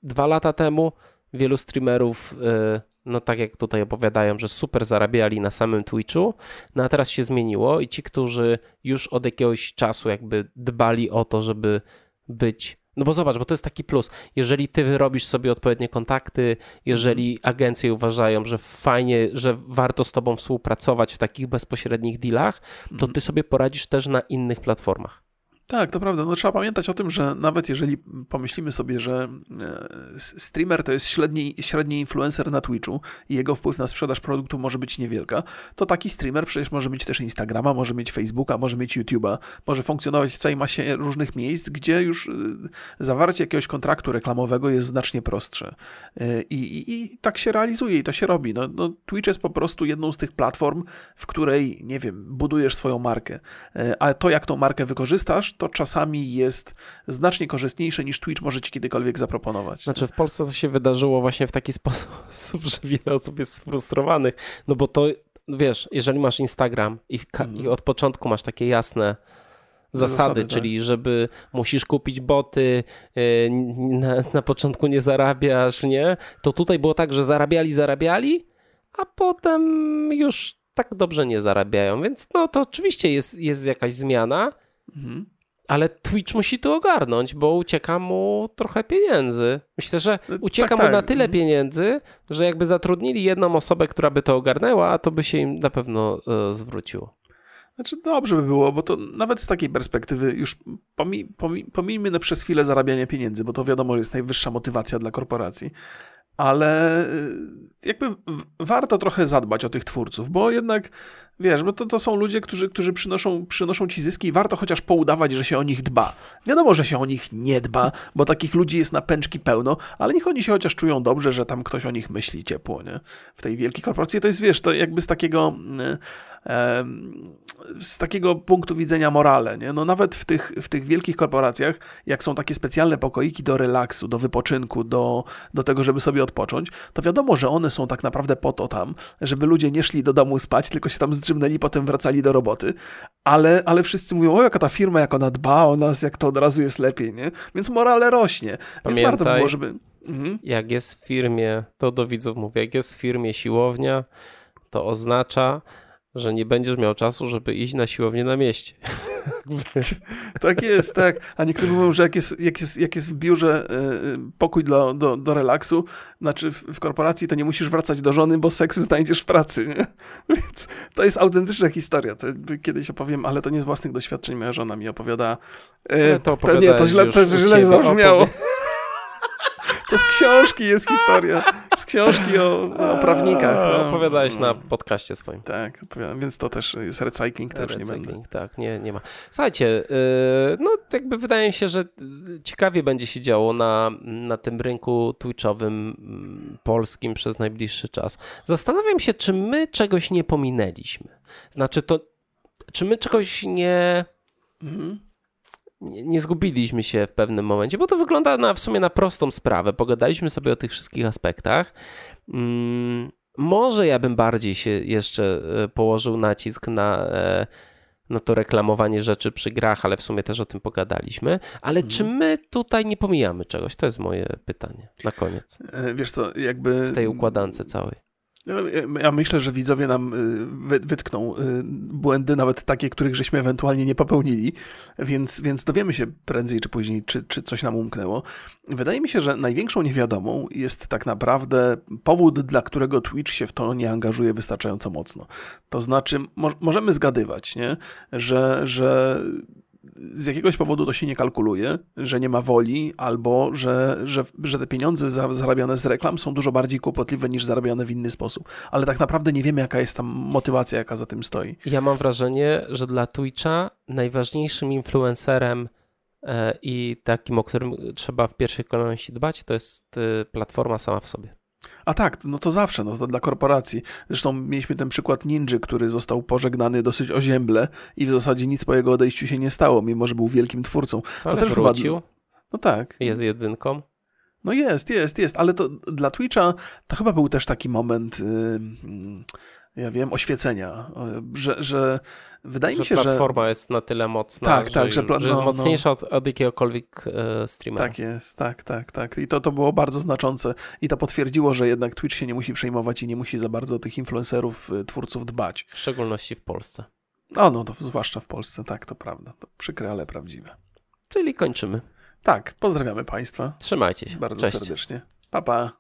Dwa lata temu wielu streamerów e, no tak jak tutaj opowiadają, że super zarabiali na samym Twitchu, no a teraz się zmieniło i ci, którzy już od jakiegoś czasu jakby dbali o to, żeby być no bo zobacz, bo to jest taki plus. Jeżeli ty wyrobisz sobie odpowiednie kontakty, jeżeli mhm. agencje uważają, że fajnie, że warto z tobą współpracować w takich bezpośrednich dealach, to mhm. ty sobie poradzisz też na innych platformach. Tak, to prawda. No, trzeba pamiętać o tym, że nawet jeżeli pomyślimy sobie, że e, streamer to jest średni, średni influencer na Twitchu i jego wpływ na sprzedaż produktu może być niewielka, to taki streamer przecież może mieć też Instagrama, może mieć Facebooka, może mieć YouTube'a, może funkcjonować w całej masie różnych miejsc, gdzie już e, zawarcie jakiegoś kontraktu reklamowego jest znacznie prostsze. E, I, i, i tak się realizuje i to się robi. No, no, Twitch jest po prostu jedną z tych platform, w której, nie wiem, budujesz swoją markę. A to, jak tą markę wykorzystasz, to czasami jest znacznie korzystniejsze niż Twitch może ci kiedykolwiek zaproponować. Znaczy w Polsce to się wydarzyło właśnie w taki sposób, że wiele osób jest sfrustrowanych, no bo to, wiesz, jeżeli masz Instagram i, i mhm. od początku masz takie jasne zasady, zasady czyli tak. żeby musisz kupić boty, yy, na, na początku nie zarabiasz, nie? To tutaj było tak, że zarabiali, zarabiali, a potem już tak dobrze nie zarabiają, więc no to oczywiście jest, jest jakaś zmiana, mhm ale Twitch musi tu ogarnąć, bo ucieka mu trochę pieniędzy. Myślę, że ucieka tak, mu tak. na tyle pieniędzy, że jakby zatrudnili jedną osobę, która by to ogarnęła, to by się im na pewno e, zwróciło. Znaczy dobrze by było, bo to nawet z takiej perspektywy już pomi, pomi, pomijmy na przez chwilę zarabianie pieniędzy, bo to wiadomo, jest najwyższa motywacja dla korporacji, ale y, jakby warto trochę zadbać o tych twórców, bo jednak, wiesz, bo to, to są ludzie, którzy, którzy przynoszą, przynoszą ci zyski i warto chociaż poudawać, że się o nich dba. Wiadomo, że się o nich nie dba, bo takich ludzi jest na pęczki pełno, ale niech oni się chociaż czują dobrze, że tam ktoś o nich myśli ciepło, nie? W tej wielkiej korporacji to jest, wiesz, to jakby z takiego y, z takiego punktu widzenia morale. Nie? No nawet w tych, w tych wielkich korporacjach, jak są takie specjalne pokoiki do relaksu, do wypoczynku, do, do tego, żeby sobie odpocząć, to wiadomo, że one są tak naprawdę po to tam, żeby ludzie nie szli do domu spać, tylko się tam zdrzymnęli, potem wracali do roboty. Ale, ale wszyscy mówią, o jaka ta firma, jak ona dba o nas, jak to od razu jest lepiej, nie? Więc morale rośnie. Pamiętaj, Więc warto było, żeby... Mhm. Jak jest w firmie, to do widzów mówię, jak jest w firmie siłownia, to oznacza, że nie będziesz miał czasu, żeby iść na siłownię na mieście. tak jest, tak. A niektórzy mówią, że jak jest, jak jest, jak jest w biurze y, pokój dla, do, do relaksu, znaczy w, w, korporacji, to nie musisz wracać do żony, bo seks znajdziesz w pracy. Nie? Więc to jest autentyczna historia. To kiedyś opowiem, ale to nie z własnych doświadczeń. Moja żona mi opowiada. Y, to, to nie, to źle, to źle zabrzmiało. To z książki jest historia. Z książki o, o prawnikach. No. Opowiadałeś na podcaście swoim. Tak, opowiadam, więc to też jest recycling, to recycling, już nie będę. Tak, nie, nie ma. Słuchajcie, yy, no jakby wydaje mi się, że ciekawie będzie się działo na, na tym rynku twitchowym mm, polskim przez najbliższy czas. Zastanawiam się, czy my czegoś nie pominęliśmy. Znaczy to, czy my czegoś nie... Mhm nie, nie, zgubiliśmy się w pewnym momencie, bo to wygląda na, w sumie na prostą sprawę. Pogadaliśmy sobie o tych wszystkich aspektach. Hmm, może ja bym bardziej się jeszcze e, położył nacisk na, e, na to reklamowanie rzeczy przy grach, ale w sumie też o tym pogadaliśmy. Ale czy mhm. my tutaj nie pomijamy czegoś? To jest moje pytanie na koniec. E, wiesz co, jakby... W tej układance całej. Ja myślę, że widzowie nam y, wytkną y, błędy, nawet takie, których żeśmy ewentualnie nie popełnili, więc, więc dowiemy się prędzej czy później, czy, czy coś nam umknęło. Wydaje mi się, że największą niewiadomą jest tak naprawdę powód, dla którego Twitch się w to nie angażuje wystarczająco mocno. To znaczy, mo możemy zgadywać, nie? Że, że z jakiegoś powodu to się nie kalkuluje, że nie ma woli, albo że, że, że te pieniądze za, zarabiane z reklam są dużo bardziej kłopotliwe niż zarabiane w inny sposób. Ale tak naprawdę nie wiemy, jaka jest tam motywacja, jaka za tym stoi. Ja mam wrażenie, że dla Twitcha najważniejszym influencerem e, i takim, o którym trzeba w pierwszej kolejności dbać, to jest e, platforma sama w sobie. A tak, no to zawsze, no to dla korporacji. Zresztą mieliśmy ten przykład Ninja, który został pożegnany dosyć ozięble i w zasadzie nic po jego odejściu się nie stało, mimo że był wielkim twórcą. To Ale też wrócił. Chyba... No tak. Jest jedynką. No jest, jest, jest, ale to dla Twitcha to chyba był też taki moment. Ja wiem, oświecenia, że, że wydaje że mi się, że... platforma jest na tyle mocna, tak, że, tak, że, że jest no, mocniejsza no. Od, od, jakiegokolwiek e, streamera. Tak jest, tak, tak, tak. I to, to było bardzo znaczące i to potwierdziło, że jednak Twitch się nie musi przejmować i nie musi za bardzo tych influencerów, e, twórców dbać. W szczególności w Polsce. No, no to zwłaszcza w Polsce, tak, to prawda. To przykre, ale prawdziwe. Czyli kończymy. Tak, pozdrawiamy Państwa. Trzymajcie się. Bardzo Cześć. serdecznie. Pa, pa.